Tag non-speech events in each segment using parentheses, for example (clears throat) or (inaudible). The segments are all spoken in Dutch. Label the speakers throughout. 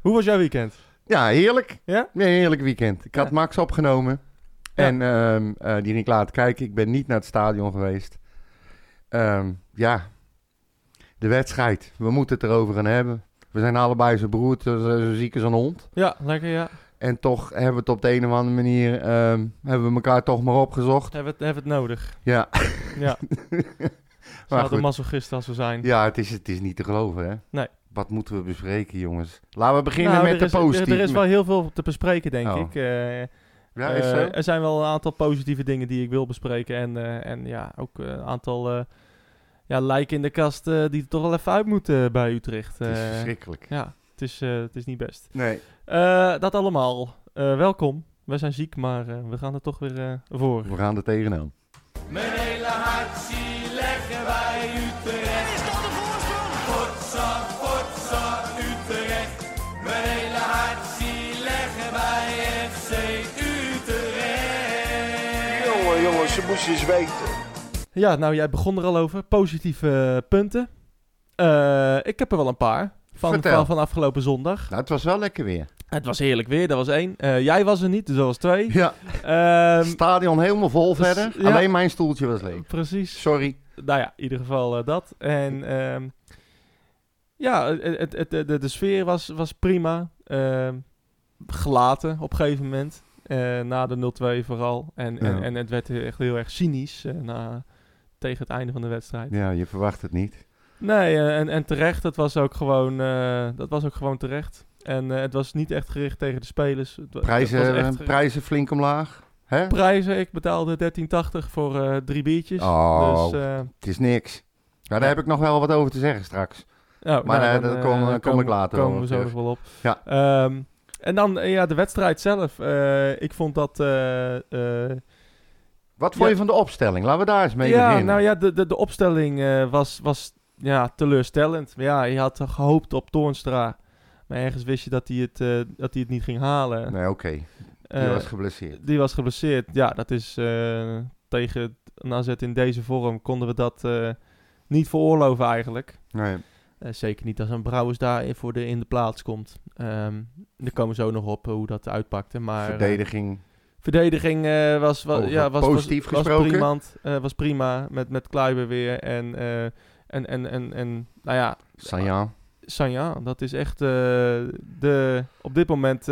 Speaker 1: Hoe was jouw weekend?
Speaker 2: Ja, heerlijk.
Speaker 1: Ja?
Speaker 2: Nee, heerlijk weekend. Ik had
Speaker 1: Ja.
Speaker 2: Max opgenomen. En ehm, eh, die ging ik laten kijken. Ik ben niet naar het stadion geweest. Ehm, ja, de wedstrijd. We moeten het erover gaan hebben. We zijn allebei zo beroerd, zo, ziek als een hond.
Speaker 1: Ja, lekker ja.
Speaker 2: En toch hebben we het op de een of andere manier... ehm, hebben we elkaar toch maar opgezocht.
Speaker 1: Hebben we het, hebben we het nodig.
Speaker 2: Ja,
Speaker 1: Ja. (laughs)
Speaker 2: maar goed.
Speaker 1: masochisten als we zijn.
Speaker 2: Ja, het is, het is niet te geloven, hè?
Speaker 1: Nee.
Speaker 2: Wat moeten we bespreken, jongens? Laten we beginnen
Speaker 1: Nou,
Speaker 2: met de
Speaker 1: is, er-
Speaker 2: positieve.
Speaker 1: Er is wel heel veel te bespreken, denk
Speaker 2: Oh.
Speaker 1: ik. Eh,
Speaker 2: Ja, is
Speaker 1: eh,
Speaker 2: zo?
Speaker 1: er zijn wel een aantal positieve dingen die ik wil bespreken. En, eh, en ja, ook een aantal eh, ja, lijken in de kast eh, die er toch wel even uit moeten bij Utrecht.
Speaker 2: Het is verschrikkelijk.
Speaker 1: ja, het is, eh, het is niet best.
Speaker 2: Nee.
Speaker 1: Eh, dat allemaal. Eh, welkom. We zijn ziek, maar eh, we gaan er toch weer eh, voor.
Speaker 2: We gaan er tegenaan.
Speaker 3: Mijn hele hart
Speaker 4: Eens weten.
Speaker 1: Ja, nou jij begon er al over. Positieve eh, punten. Eh, ik heb er wel een paar. Van,
Speaker 2: Vertel.
Speaker 1: van, van afgelopen zondag.
Speaker 2: Nou, het was wel lekker weer.
Speaker 1: Het was heerlijk weer, dat was één. Eh, jij was er niet, dus dat was twee.
Speaker 2: Ja.
Speaker 1: Ehm,
Speaker 2: Stadion helemaal vol
Speaker 1: dus,
Speaker 2: verder.
Speaker 1: ja.
Speaker 2: Alleen mijn stoeltje was leeg.
Speaker 1: precies.
Speaker 2: Sorry.
Speaker 1: Nou ja, in ieder geval dat. En ehm, ja, het, het, het- de, de sfeer was, was prima. Ehm, gelaten op een gegeven moment. Eh, na de 0-2 vooral. En, en, en het werd echt heel erg cynisch eh, na, tegen het einde van de wedstrijd.
Speaker 2: Ja, je verwacht het niet.
Speaker 1: Nee, eh, en, en terecht. Dat was ook gewoon, dat was ook gewoon terecht. En het was niet echt gericht tegen de spelers. Het,
Speaker 2: Prijzen, prijzen flink omlaag. Hè?
Speaker 1: prijzen. Ik betaalde 13,80 voor drie biertjes.
Speaker 2: Oh.
Speaker 1: Dus,
Speaker 2: Het is niks. Ja, daar
Speaker 1: Ja.
Speaker 2: heb ik nog wel wat over te zeggen straks.
Speaker 1: oh,
Speaker 2: Maar,
Speaker 1: nou, dan,
Speaker 2: daar kom- ik later
Speaker 1: Komen we zo nog wel op.
Speaker 2: Ja.
Speaker 1: Ehm, en dan eh, ja, de wedstrijd zelf. Eh, ik vond dat... eh,
Speaker 2: Wat vond
Speaker 1: Ja.
Speaker 2: je van de opstelling? Laten we daar eens mee
Speaker 1: ja,
Speaker 2: beginnen.
Speaker 1: nou ja, de, de, de opstelling was, was ja, teleurstellend. Maar ja, je had gehoopt op Toornstra. Maar ergens wist je dat hij het, dat hij het niet ging halen.
Speaker 2: Nee, oké. Die was geblesseerd.
Speaker 1: Die was geblesseerd. Ja, dat is tegen een AZ in deze vorm konden we dat niet veroorloven eigenlijk.
Speaker 2: Nee.
Speaker 1: Eh, zeker niet als een Brouwers daar voor de, in de plaats komt. Ehm daar komen we zo nog op eh, hoe dat uitpakte. Maar, eh,
Speaker 2: Verdediging.
Speaker 1: verdediging was, was,
Speaker 2: Over
Speaker 1: ja, was,
Speaker 2: positief
Speaker 1: was, was,
Speaker 2: gesproken?
Speaker 1: prima, was prima met, met Kluiber weer. En, en, en, en, en nou ja,
Speaker 2: Sanjan.
Speaker 1: Sanja, dat is echt de, op dit moment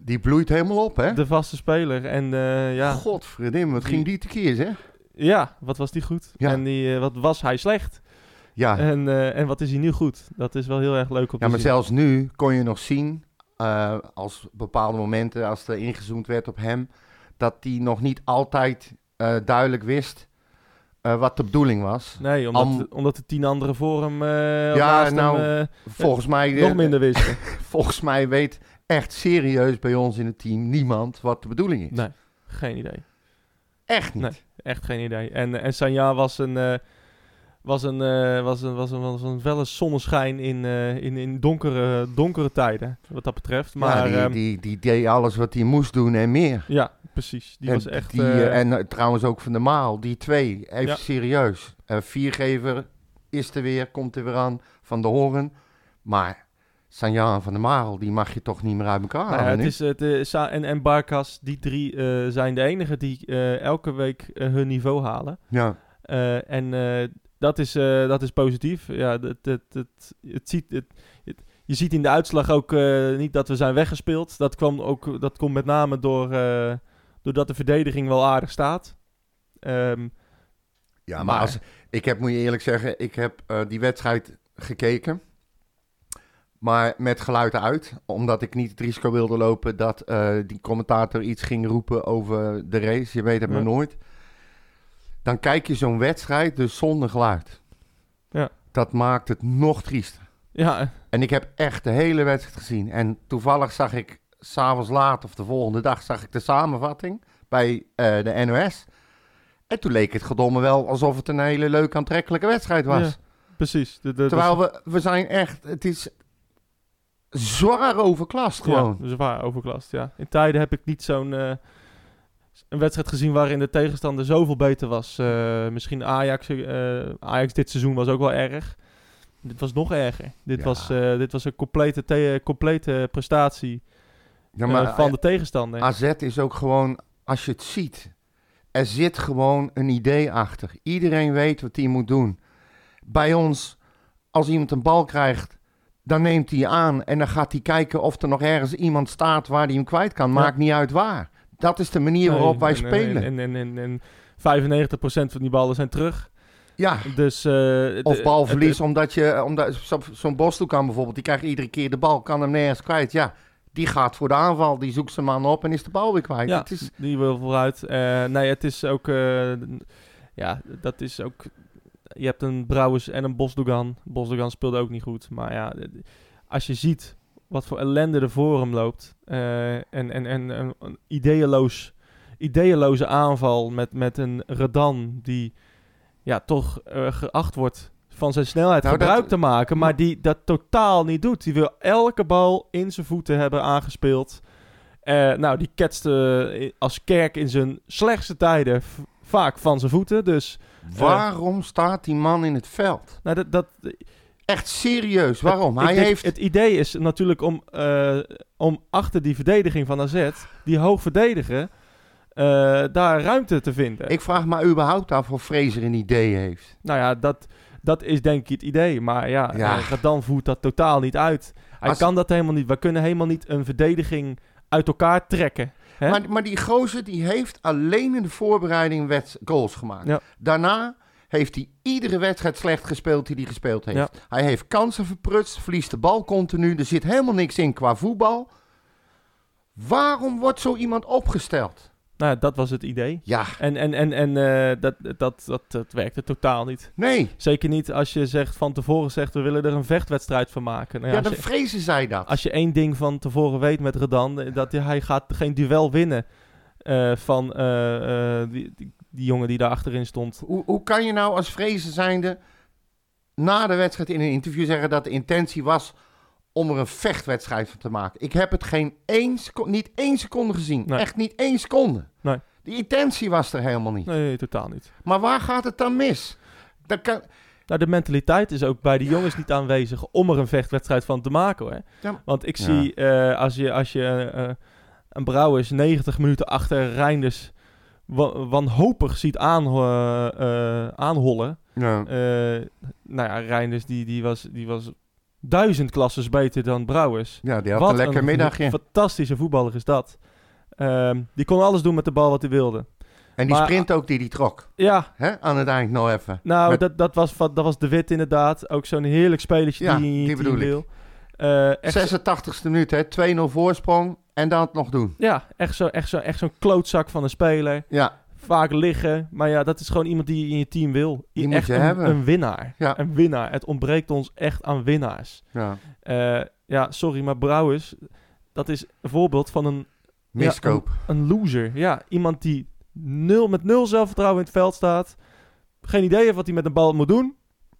Speaker 2: Die bloeit helemaal op, hè?
Speaker 1: de vaste speler. En eh, ja,
Speaker 2: wat
Speaker 1: Die-
Speaker 2: ging die tekeer, zeg?
Speaker 1: Ja, wat was die goed?
Speaker 2: Ja.
Speaker 1: En die, wat was hij slecht?
Speaker 2: Ja,
Speaker 1: En, eh, en wat is hij nu goed? Dat is wel heel erg leuk om
Speaker 2: ja maar
Speaker 1: zien.
Speaker 2: zelfs nu kon je nog zien, eh, als bepaalde momenten, als er ingezoomd werd op hem, dat hij nog niet altijd eh, duidelijk wist wat de bedoeling was.
Speaker 1: Nee, omdat,
Speaker 2: Am-
Speaker 1: omdat de tien anderen voor hem eh
Speaker 2: Ja, nou,
Speaker 1: hem
Speaker 2: Volgens mij,
Speaker 1: nog minder wisten. (laughs)
Speaker 2: volgens mij weet echt serieus bij ons in het team niemand wat de bedoeling is.
Speaker 1: nee, geen idee.
Speaker 2: Echt niet.
Speaker 1: Nee. Echt geen idee. En, en Sanja was een, was een, eh, was een, was een, was een felle zonneschijn in, eh, in, in donkere, donkere tijden, wat dat betreft. Maar
Speaker 2: ja, die,
Speaker 1: ehm,
Speaker 2: die, die deed alles wat hij moest doen en meer.
Speaker 1: ja, precies. Die
Speaker 2: en,
Speaker 1: was echt...
Speaker 2: die,
Speaker 1: eh,
Speaker 2: en trouwens ook van de Maal, die twee, even
Speaker 1: Ja.
Speaker 2: serieus. Viergever is er weer, komt er weer aan, van de Horen. Maar Sanjan van de Maal, die mag je toch niet meer uit elkaar
Speaker 1: Nou
Speaker 2: halen
Speaker 1: het
Speaker 2: nu?
Speaker 1: is, het, en, en Barkas, die drie zijn de enigen die elke week hun niveau halen.
Speaker 2: Ja,
Speaker 1: en dat, is, eh, dat is positief. Ja, het, het, het, het ziet, het, het- je ziet in de uitslag ook eh, niet dat we zijn weggespeeld. Dat, kwam ook, dat komt met name door, eh, doordat de verdediging wel aardig staat. Ehm,
Speaker 2: ja maar,
Speaker 1: Maar-
Speaker 2: als, ik heb, moet je eerlijk zeggen, ik heb die wedstrijd gekeken. Maar met geluid uit, omdat ik niet het risico wilde lopen dat die commentator iets ging roepen over de race. Je weet het
Speaker 1: Ja.
Speaker 2: maar nooit. Dan kijk je zo'n wedstrijd dus zonder geluid.
Speaker 1: Ja.
Speaker 2: Dat maakt het nog triester.
Speaker 1: ja,
Speaker 2: En ik heb echt de hele wedstrijd gezien. En toevallig zag ik s'avonds laat of de volgende dag zag ik de samenvatting bij eh, de NOS. En toen leek het gedomme wel alsof het een hele leuke aantrekkelijke wedstrijd was.
Speaker 1: Ja, precies. De, de,
Speaker 2: Terwijl we, we zijn echt, het is zwaar overklast gewoon.
Speaker 1: Ja, zwaar overklast, ja. In tijden heb ik niet zo'n eh, een wedstrijd gezien waarin de tegenstander zoveel beter was. Eh, misschien Ajax, eh, Ajax dit seizoen was ook wel erg. dit was nog erger. Dit,
Speaker 2: Ja.
Speaker 1: was, eh, dit was een complete, complete prestatie
Speaker 2: Ja, maar
Speaker 1: van de tegenstander.
Speaker 2: AZ is ook gewoon, als je het ziet, er zit gewoon een idee achter. Iedereen weet wat hij moet doen. Bij ons, als iemand een bal krijgt, dan neemt hij aan en dan gaat hij kijken of er nog ergens iemand staat waar hij hem kwijt kan.
Speaker 1: Ja.
Speaker 2: Maakt niet uit waar. Dat is de manier
Speaker 1: Nee,
Speaker 2: waarop wij
Speaker 1: en-
Speaker 2: spelen.
Speaker 1: En, en, en, en 95% van die ballen zijn terug.
Speaker 2: ja,
Speaker 1: Dus, eh,
Speaker 2: of balverlies,
Speaker 1: het-
Speaker 2: omdat je, omdat zo- zo'n Bostel kan bijvoorbeeld, die krijgt iedere keer de bal, kan hem nergens kwijt. Ja, die gaat voor de aanval, die zoekt zijn man op en is de bal weer kwijt.
Speaker 1: Ja,
Speaker 2: Het is,
Speaker 1: die wil vooruit. Eh, nee, het is ook... eh, ja, dat is ook... Je hebt een Brouwers en een Bosdogan. Bosdogan speelde ook niet goed. Maar ja, als je ziet wat voor ellende er voor hem loopt... eh, en, en, en een, een ideeënloos, ideeënloze aanval met, met een Redan... die ja, toch eh, geacht wordt van zijn snelheid
Speaker 2: Nou, dat-
Speaker 1: gebruik te maken... maar die dat totaal niet doet. Die wil elke bal in zijn voeten hebben aangespeeld... Eh, nou, die ketste als kerk in zijn slechtste tijden vaak van zijn voeten. Dus
Speaker 2: waarom staat die man in het veld?
Speaker 1: nou, dat, dat,
Speaker 2: Echt serieus, waarom?
Speaker 1: ik
Speaker 2: Hij
Speaker 1: denk,
Speaker 2: heeft...
Speaker 1: Het idee is natuurlijk om, eh, om achter die verdediging van AZ, die hoog verdedigen, eh, daar ruimte te vinden.
Speaker 2: Ik vraag me überhaupt af of Fraser een idee heeft.
Speaker 1: Nou ja, dat, dat is denk ik het idee. Maar ja,
Speaker 2: Ja.
Speaker 1: ja. dan voert dat totaal niet uit. Hij
Speaker 2: Als-
Speaker 1: kan dat helemaal niet. We kunnen helemaal niet een verdediging uit elkaar trekken. Hè?
Speaker 2: Maar, maar die gozer die heeft alleen in de voorbereiding wet goals gemaakt.
Speaker 1: Ja.
Speaker 2: Daarna heeft hij iedere wedstrijd slecht gespeeld die hij gespeeld heeft.
Speaker 1: Ja.
Speaker 2: Hij heeft kansen verprutst, verliest de bal continu. Er zit helemaal niks in qua voetbal. Waarom wordt zo iemand opgesteld?
Speaker 1: Nou, dat was het idee.
Speaker 2: Ja,
Speaker 1: En, en, en, en eh, dat, dat, dat, dat werkte totaal niet.
Speaker 2: nee.
Speaker 1: Zeker niet als je zegt van tevoren zegt we willen er een vechtwedstrijd van maken. Nou
Speaker 2: Ja,
Speaker 1: je,
Speaker 2: Fraser zei dat.
Speaker 1: als je één ding van tevoren weet met Redan, eh, dat hij gaat geen duel winnen eh, van die, die, die jongen die daar achterin stond.
Speaker 2: Hoe, hoe kan je nou als Fraser zijnde na de wedstrijd in een interview zeggen dat de intentie was om er een vechtwedstrijd van te maken? Ik heb het geen één seco- niet één seconde gezien.
Speaker 1: Nee.
Speaker 2: Echt niet één seconde.
Speaker 1: Nee.
Speaker 2: Die intentie was er helemaal niet.
Speaker 1: Nee, totaal niet.
Speaker 2: Maar waar gaat het dan mis? Dat kan,
Speaker 1: Nou, de mentaliteit is ook bij de jongens niet aanwezig om er een vechtwedstrijd van te maken hoor.
Speaker 2: Ja.
Speaker 1: Want ik
Speaker 2: Ja.
Speaker 1: zie eh, als je, als je eh, een Brouwers 90 minuten achter Reinders wa- wanhopig ziet aan, eh, aanhollen.
Speaker 2: ja.
Speaker 1: Eh, nou ja, Reinders die, die, was, die was duizend klasses beter dan Brouwers.
Speaker 2: ja, die had
Speaker 1: Wat
Speaker 2: een lekker middagje.
Speaker 1: fantastische voetballer is dat. Ehm, die kon alles doen met de bal wat hij wilde.
Speaker 2: En die
Speaker 1: maar-
Speaker 2: sprint ook die die trok.
Speaker 1: Ja,
Speaker 2: Hè? Aan het eind nog even.
Speaker 1: nou,
Speaker 2: Met-
Speaker 1: dat, dat, was, dat was de Wit inderdaad. Ook zo'n heerlijk spelertje
Speaker 2: Ja,
Speaker 1: die,
Speaker 2: die
Speaker 1: die
Speaker 2: bedoel
Speaker 1: wil. Eh, echt,
Speaker 2: 86e minuut, hè? 2-0 voorsprong en dan het nog doen.
Speaker 1: ja, echt zo'n echt zo, echt zo'n klootzak van een speler.
Speaker 2: Ja,
Speaker 1: Vaak liggen. Maar ja, dat is gewoon iemand die je in je team wil.
Speaker 2: Die moet
Speaker 1: echt
Speaker 2: je
Speaker 1: een,
Speaker 2: hebben.
Speaker 1: een winnaar.
Speaker 2: Ja.
Speaker 1: Een winnaar. Het ontbreekt ons echt aan winnaars.
Speaker 2: ja.
Speaker 1: Eh, ja, sorry, maar Brouwers, dat is een voorbeeld van een,
Speaker 2: miskoop.
Speaker 1: een loser. Ja, iemand die nul, met nul zelfvertrouwen in het veld staat. Geen idee heeft wat hij met een bal moet doen.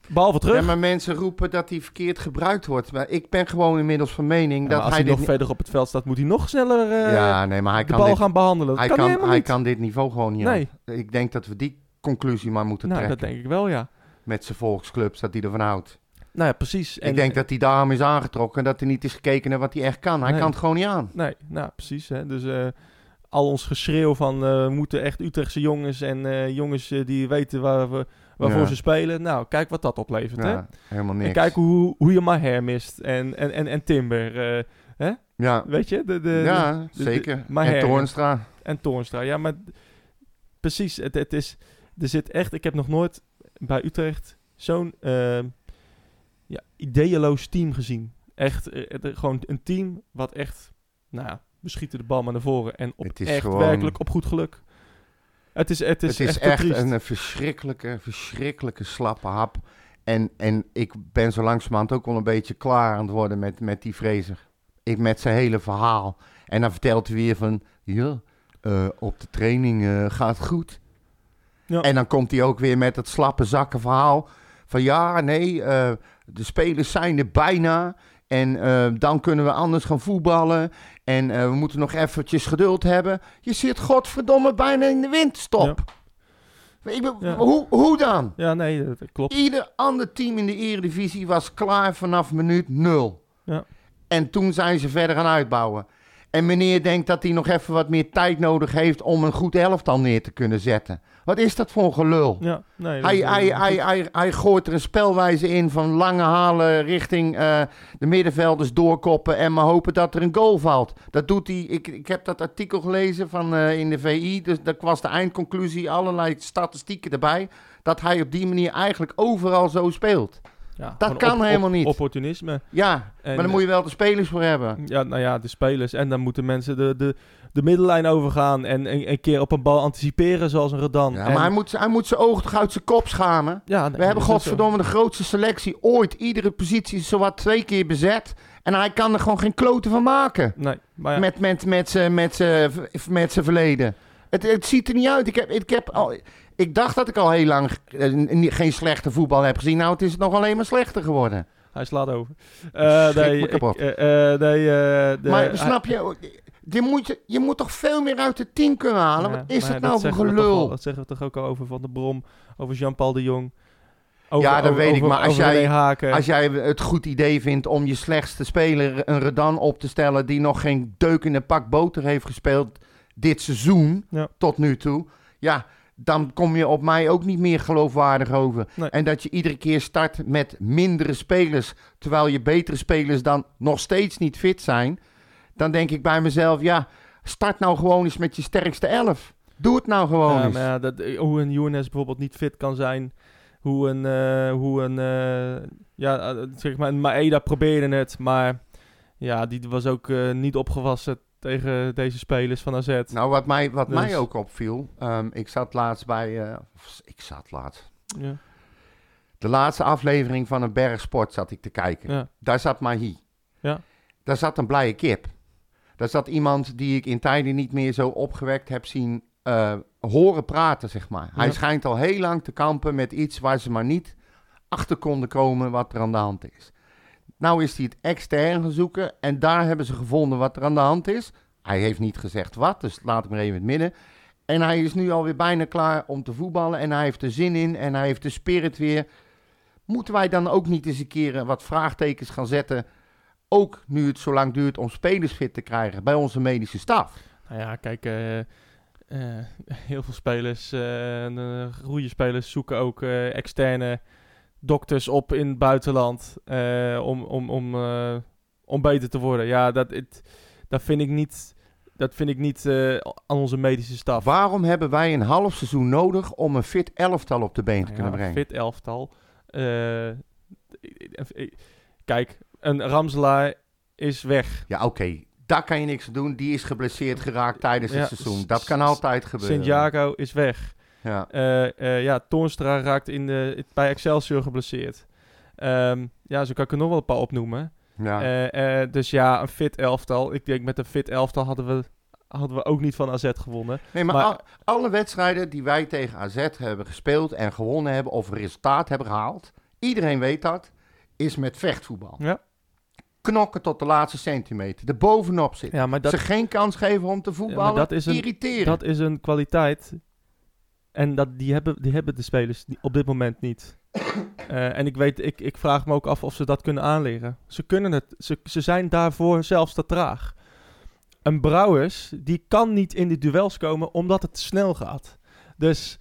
Speaker 1: Behalve terug.
Speaker 2: Ja, maar mensen roepen dat hij verkeerd gebruikt wordt. Maar ik ben gewoon inmiddels van mening
Speaker 1: Ja,
Speaker 2: dat
Speaker 1: als
Speaker 2: hij, dit
Speaker 1: nog verder op het veld staat, moet hij nog sneller eh,
Speaker 2: Ja, nee, maar hij
Speaker 1: de
Speaker 2: kan,
Speaker 1: bal
Speaker 2: dit,
Speaker 1: gaan behandelen. Dat
Speaker 2: hij,
Speaker 1: kan, hij
Speaker 2: hij dit niveau gewoon niet
Speaker 1: Nee,
Speaker 2: aan. Ik denk dat we die conclusie maar moeten
Speaker 1: nou, dat
Speaker 2: trekken.
Speaker 1: denk ik wel, ja.
Speaker 2: Met zijn volksclubs, dat hij ervan houdt.
Speaker 1: Nou ja, precies.
Speaker 2: ik denk dat hij daarom is aangetrokken en dat hij niet is gekeken naar wat hij echt kan. Hij
Speaker 1: Nee.
Speaker 2: kan het gewoon niet aan.
Speaker 1: Nee, nou precies. Hè. Dus eh, al ons geschreeuw van we moeten echt Utrechtse jongens en jongens die weten waar we, waarvoor
Speaker 2: Ja.
Speaker 1: ze spelen. Nou, kijk wat dat oplevert. Hè?
Speaker 2: Ja, helemaal niks.
Speaker 1: En kijk hoe, hoe je Maher mist en, en, en, en Timber. eh,
Speaker 2: ja,
Speaker 1: weet je? De, de,
Speaker 2: ja
Speaker 1: de-
Speaker 2: zeker.
Speaker 1: maar
Speaker 2: en Toornstra.
Speaker 1: en Toornstra. Ja, maar precies. Het, het is, er zit echt, ik heb nog nooit bij Utrecht zo'n eh, ja, ideeënloos team gezien. Echt, eh, gewoon een team wat echt, nou ja, we schieten de bal maar naar voren. En op echt
Speaker 2: gewoon-
Speaker 1: werkelijk op goed geluk. Het is, het is,
Speaker 2: Het is
Speaker 1: echt,
Speaker 2: een verschrikkelijke, verschrikkelijke slappe hap. En, en ik ben zo langzamerhand ook wel een beetje klaar aan het worden met, met die Fraser. Ik met zijn hele verhaal. En dan vertelt hij weer van, ja, eh, op de training eh, gaat het goed.
Speaker 1: Ja.
Speaker 2: En dan komt hij ook weer met het slappe zakken verhaal. Van ja, nee, eh, de spelers zijn er bijna. En eh, dan kunnen we anders gaan voetballen. En eh, we moeten nog eventjes geduld hebben. Je zit godverdomme bijna in de winterstop. Ik ben-
Speaker 1: Ja.
Speaker 2: hoe, hoe dan?
Speaker 1: Ja, nee, dat, dat klopt.
Speaker 2: Ieder ander team in de Eredivisie was klaar vanaf minuut nul.
Speaker 1: Ja.
Speaker 2: En toen zijn ze verder gaan uitbouwen. En meneer denkt dat hij nog even wat meer tijd nodig heeft om een goed elftal neer te kunnen zetten. Wat is dat voor een gelul?
Speaker 1: Ja, nee,
Speaker 2: Hij, hij, hij, hij gooit er een spelwijze in van lange halen richting eh, de middenvelders doorkoppen en maar hopen dat er een goal valt. Dat doet hij. Ik, ik heb dat artikel gelezen van, eh, in de VI, dus dat was de eindconclusie, allerlei statistieken erbij, dat hij op die manier eigenlijk overal zo speelt.
Speaker 1: Ja,
Speaker 2: dat kan helemaal niet.
Speaker 1: Opportunisme.
Speaker 2: Ja,
Speaker 1: En,
Speaker 2: maar dan moet je wel de spelers voor hebben.
Speaker 1: Ja, nou ja, de spelers. En dan moeten mensen de, de, de middellijn overgaan en een, een keer op een bal anticiperen, zoals een Redan.
Speaker 2: Ja,
Speaker 1: En-
Speaker 2: maar hij moet, hij moet zijn ogen toch uit zijn kop schamen.
Speaker 1: ja, nee,
Speaker 2: We hebben godverdomme de grootste selectie ooit. Iedere positie is zowat twee keer bezet. En hij kan er gewoon geen kloten van maken.
Speaker 1: Nee, maar ja,
Speaker 2: Met, met, met met z'n- met zijn verleden. Het, het ziet er niet uit. Ik, heb, ik, heb al, ik dacht dat ik al heel lang eh, geen slechte voetbal heb gezien. Nou, het is nog alleen maar slechter geworden.
Speaker 1: hij slaat over. (laughs) Nee, ik,
Speaker 2: kapot.
Speaker 1: nee, de-
Speaker 2: maar snap je, je moet, je- je moet toch veel meer uit het team kunnen halen?
Speaker 1: Ja,
Speaker 2: Wat is het nou voor gelul?
Speaker 1: al- dat zeggen we toch ook al over Van der Brom, over Jean-Paul de Jong. Over,
Speaker 2: Ja, dat
Speaker 1: over-
Speaker 2: weet ik, maar als jij-. Als jij het goed idee vindt om je slechtste speler, een Redan, op te stellen die nog geen deuk in een pak boter heeft gespeeld dit seizoen
Speaker 1: Ja.
Speaker 2: tot nu toe, ja, dan kom je op mij ook niet meer geloofwaardig over.
Speaker 1: Nee.
Speaker 2: En dat je iedere keer start met mindere spelers, terwijl je betere spelers dan nog steeds niet fit zijn, dan denk ik bij mezelf, ja, start nou gewoon eens met je sterkste elf. Doe het nou gewoon
Speaker 1: Ja,
Speaker 2: eens.
Speaker 1: ja, dat, eh, hoe een Younes bijvoorbeeld niet fit kan zijn. Hoe een, eh, hoe een eh, ja, zeg maar, een Maeda probeerde het. Maar ja, die was ook niet opgewassen tegen deze spelers van AZ.
Speaker 2: Nou, wat mij, wat
Speaker 1: Dus-
Speaker 2: mij ook opviel, ehm, ik zat laatst bij, eh, ik zat laatst,
Speaker 1: Ja,
Speaker 2: De laatste aflevering van een bergsport zat ik te kijken.
Speaker 1: ja,
Speaker 2: Daar zat Mahi.
Speaker 1: Ja.
Speaker 2: Daar zat een blije kip. Daar zat iemand die ik in tijden niet meer zo opgewekt heb zien eh, horen praten, zeg maar. Hij schijnt al heel lang te kampen met iets waar ze maar niet achter konden komen wat er aan de hand is. Nou is hij het extern gaan zoeken en daar hebben ze gevonden wat er aan de hand is. Hij heeft niet gezegd wat, dus laat ik maar even in het midden. En hij is nu alweer bijna klaar om te voetballen en hij heeft er zin in en hij heeft de spirit weer. Moeten wij dan ook niet eens een keer wat vraagtekens gaan zetten? Ook nu het zo lang duurt om spelers fit te krijgen bij onze medische staf.
Speaker 1: nou ja, kijk, eh, eh, (laughs) heel veel spelers, eh, goede spelers zoeken ook externe dokters op in het buitenland eh, om, om, om, eh, om beter te worden. Ja, dat, het, dat vind ik niet, dat vind ik niet eh, aan onze medische staf.
Speaker 2: Waarom hebben wij een half seizoen nodig om een fit elftal op de been te
Speaker 1: Ja,
Speaker 2: kunnen brengen?
Speaker 1: Fit elftal. Kijk, een Ramselaar is weg.
Speaker 2: Ja, oké. Daar kan je niks aan doen. Die is geblesseerd geraakt tijdens
Speaker 1: Ja,
Speaker 2: het seizoen. Dat kan altijd gebeuren.
Speaker 1: Santiago is weg.
Speaker 2: Ja.
Speaker 1: Eh, eh, ja, Toornstra raakt in de, bij Excelsior geblesseerd. Ehm, ja, zo kan ik er nog wel een paar opnoemen.
Speaker 2: Ja.
Speaker 1: Eh, dus ja, een fit elftal. Ik denk met een fit elftal hadden we, hadden we ook niet van AZ gewonnen.
Speaker 2: nee, maar,
Speaker 1: maar-
Speaker 2: al- alle wedstrijden die wij tegen AZ hebben gespeeld en gewonnen hebben of resultaat hebben gehaald, iedereen weet dat, is met vechtvoetbal.
Speaker 1: Ja,
Speaker 2: Knokken tot de laatste centimeter. Er bovenop zitten.
Speaker 1: ja maar dat,
Speaker 2: Ze geen kans geven om te voetballen.
Speaker 1: dat is een-
Speaker 2: irriteren.
Speaker 1: dat is een kwaliteit. En dat, die, hebben, die hebben de spelers op dit moment niet. (coughs) Eh, en ik, weet, ik, ik vraag me ook af of ze dat kunnen aanleren. Ze kunnen het. Ze, ze zijn daarvoor zelfs te traag. Een Brouwers, die kan niet in de duels komen omdat het te snel gaat. Dus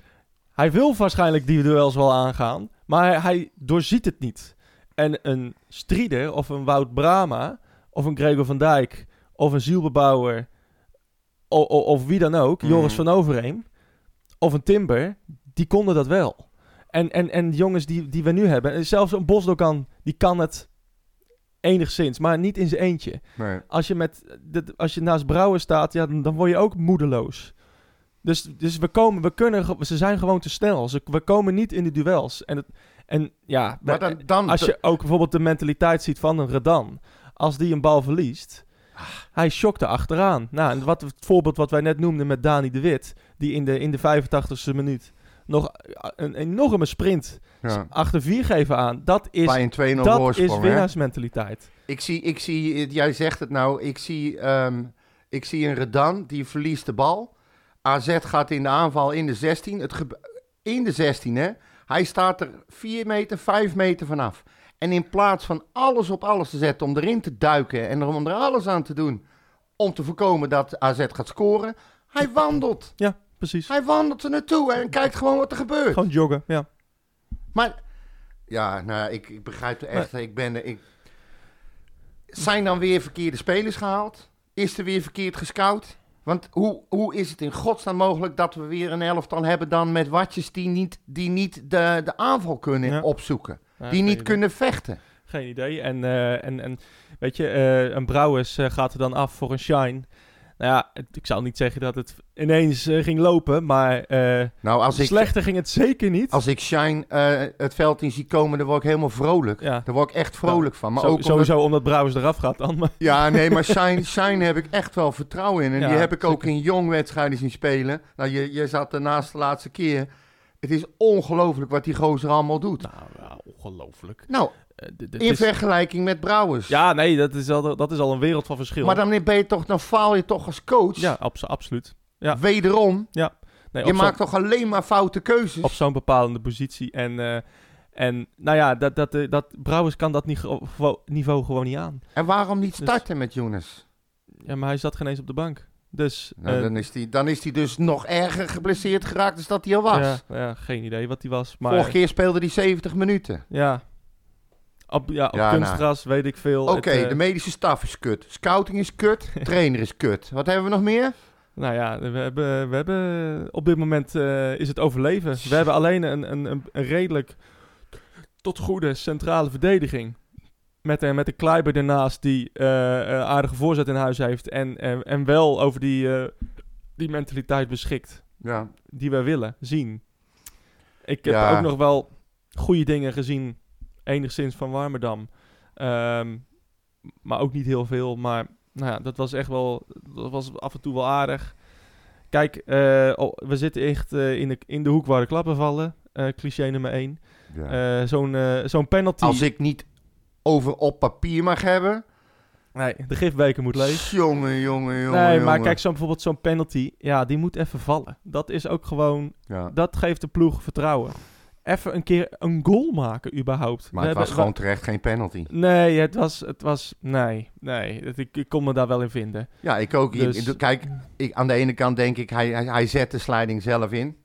Speaker 1: hij wil waarschijnlijk die duels wel aangaan, maar hij, hij doorziet het niet. En een Strieder of een Wout Brama of een Gregor van Dijk of een Zielbebouwer of wie dan ook,
Speaker 2: Mhm.
Speaker 1: Joris van Overheem of een Timber, die konden dat wel. En, en, en jongens die, die we nu hebben, en zelfs een Bosdokan, die kan het enigszins, maar niet in zijn eentje.
Speaker 2: Nee.
Speaker 1: Als je, met, dit- als je naast Brouwer staat, ja, dan, dan word je ook moedeloos. Dus, dus we komen, we kunnen, ze zijn gewoon te snel. Ze, we komen niet in de duels. En, het, en ja,
Speaker 2: Maar dan, dan,
Speaker 1: als je ook bijvoorbeeld de mentaliteit ziet van een Redan. Als die een bal verliest, hij shockt er achteraan. Nou, en wat, het voorbeeld wat wij net noemden met Dani de Wit, die in de, in de 85ste minuut nog een enorme sprint
Speaker 2: ja,
Speaker 1: achter vier geven aan. Dat is,
Speaker 2: bij een 2-0
Speaker 1: dat is
Speaker 2: hè?
Speaker 1: winnaarsmentaliteit.
Speaker 2: Ik zie, ik zie, jij zegt het nou, ik zie, ehm, ik zie een Redan die verliest de bal. AZ gaat in de aanval in de 16. Het in de 16, hè. Hij staat er 4 meter, 5 meter vanaf. En in plaats van alles op alles te zetten om erin te duiken en om er alles aan te doen om te voorkomen dat AZ gaat scoren, hij wandelt.
Speaker 1: Ja, precies.
Speaker 2: Hij wandelt er naartoe en kijkt gewoon wat er gebeurt.
Speaker 1: Gewoon joggen, ja.
Speaker 2: Maar ja, nou, ik, ik begrijp het echt. Ik ben, ik... Zijn dan weer verkeerde spelers gehaald? Is er weer verkeerd gescout? Want hoe, hoe is het in godsnaam mogelijk dat we weer een elftal hebben dan met watjes die niet, die niet de, de aanval kunnen
Speaker 1: Ja.
Speaker 2: opzoeken?
Speaker 1: Ja,
Speaker 2: die niet
Speaker 1: idee.
Speaker 2: kunnen vechten?
Speaker 1: Geen idee. En, eh, en, en weet je, eh, een Brouwers eh, gaat er dan af voor een Shine. Nou ja, het- ik zal niet zeggen dat het ineens eh, ging lopen, maar eh,
Speaker 2: Nou, als ik,
Speaker 1: slechter ging het zeker niet.
Speaker 2: als ik Shine eh, het veld in zie komen, dan word ik helemaal vrolijk.
Speaker 1: ja,
Speaker 2: Daar word ik echt vrolijk van. Maar
Speaker 1: Zo-
Speaker 2: ook omdat-
Speaker 1: sowieso omdat Brouwers eraf gaat dan. Maar,
Speaker 2: Ja, nee, maar (laughs) Shine, Shine heb ik echt wel vertrouwen in. En
Speaker 1: Ja,
Speaker 2: die heb ik ook
Speaker 1: zeker.
Speaker 2: in jong wedstrijden zien spelen. Nou, je, je zat ernaast de laatste keer. Het is ongelooflijk wat die gozer allemaal doet.
Speaker 1: nou, ja, ongelooflijk.
Speaker 2: Nou,
Speaker 1: Eh,
Speaker 2: in
Speaker 1: is-
Speaker 2: vergelijking met Brouwers.
Speaker 1: Ja, nee, dat is, al, dat is al een wereld van verschil.
Speaker 2: Maar dan ben je toch, dan faal je toch als coach.
Speaker 1: Ja, abso- absoluut. ja.
Speaker 2: Wederom.
Speaker 1: Nee,
Speaker 2: je maakt toch alleen maar foute keuzes.
Speaker 1: op zo'n bepalende positie. En, eh, en nou ja, dat, dat, eh, dat, Brouwers kan dat niveau, niveau gewoon niet aan.
Speaker 2: En waarom niet
Speaker 1: Dus-
Speaker 2: starten met Younes?
Speaker 1: Ja, maar hij zat geen eens op de bank. Dus
Speaker 2: Nou, dan, is die, dan is hij dus nog erger geblesseerd geraakt dan dat hij al was.
Speaker 1: Ja, ja, geen idee wat hij was. Maar
Speaker 2: Vorige keer speelde hij 70 minuten.
Speaker 1: ja, op, ja, op
Speaker 2: Ja, nou.
Speaker 1: kunstgras weet ik veel.
Speaker 2: Oké,
Speaker 1: eh,
Speaker 2: de medische staf is kut. Scouting is kut. (laughs) trainer is kut. Wat hebben we nog meer?
Speaker 1: Nou ja, we hebben, we hebben op dit moment eh, is het overleven. We hebben alleen een, een, een, een redelijk tot goede centrale verdediging. Met, een met een Kleiber ernaast die eh, eh, aardige voorzet in huis heeft. En, en, en wel over die, eh, die mentaliteit beschikt.
Speaker 2: Ja.
Speaker 1: Die we willen zien. Ik heb
Speaker 2: Ja.
Speaker 1: ook nog wel goede dingen gezien. Enigszins van Warmerdam. Ehm, maar ook niet heel veel. Maar nou ja, dat was echt wel... Dat was af en toe wel aardig. Kijk, eh, oh, we zitten echt eh, in, de, in de hoek waar de klappen vallen. Eh, cliché nummer 1.
Speaker 2: Ja.
Speaker 1: zo'n, zo'n penalty...
Speaker 2: Als ik niet over op papier mag hebben.
Speaker 1: Nee, de gifbeker moet leeg.
Speaker 2: Jongen, jongen, jongen.
Speaker 1: nee, maar
Speaker 2: jongen.
Speaker 1: kijk, zo bijvoorbeeld zo'n penalty. Ja, die moet even vallen. Dat is ook gewoon...
Speaker 2: Ja.
Speaker 1: Dat geeft de ploeg vertrouwen. Even een keer een goal maken überhaupt.
Speaker 2: Maar het was gewoon terecht geen penalty.
Speaker 1: Nee, het was... Het was nee, nee. Het- ik, ik kon me daar wel in vinden.
Speaker 2: Ja, ik ook.
Speaker 1: Dus-
Speaker 2: kijk, ik, aan de ene kant denk ik, hij, hij, hij zet de sliding zelf in.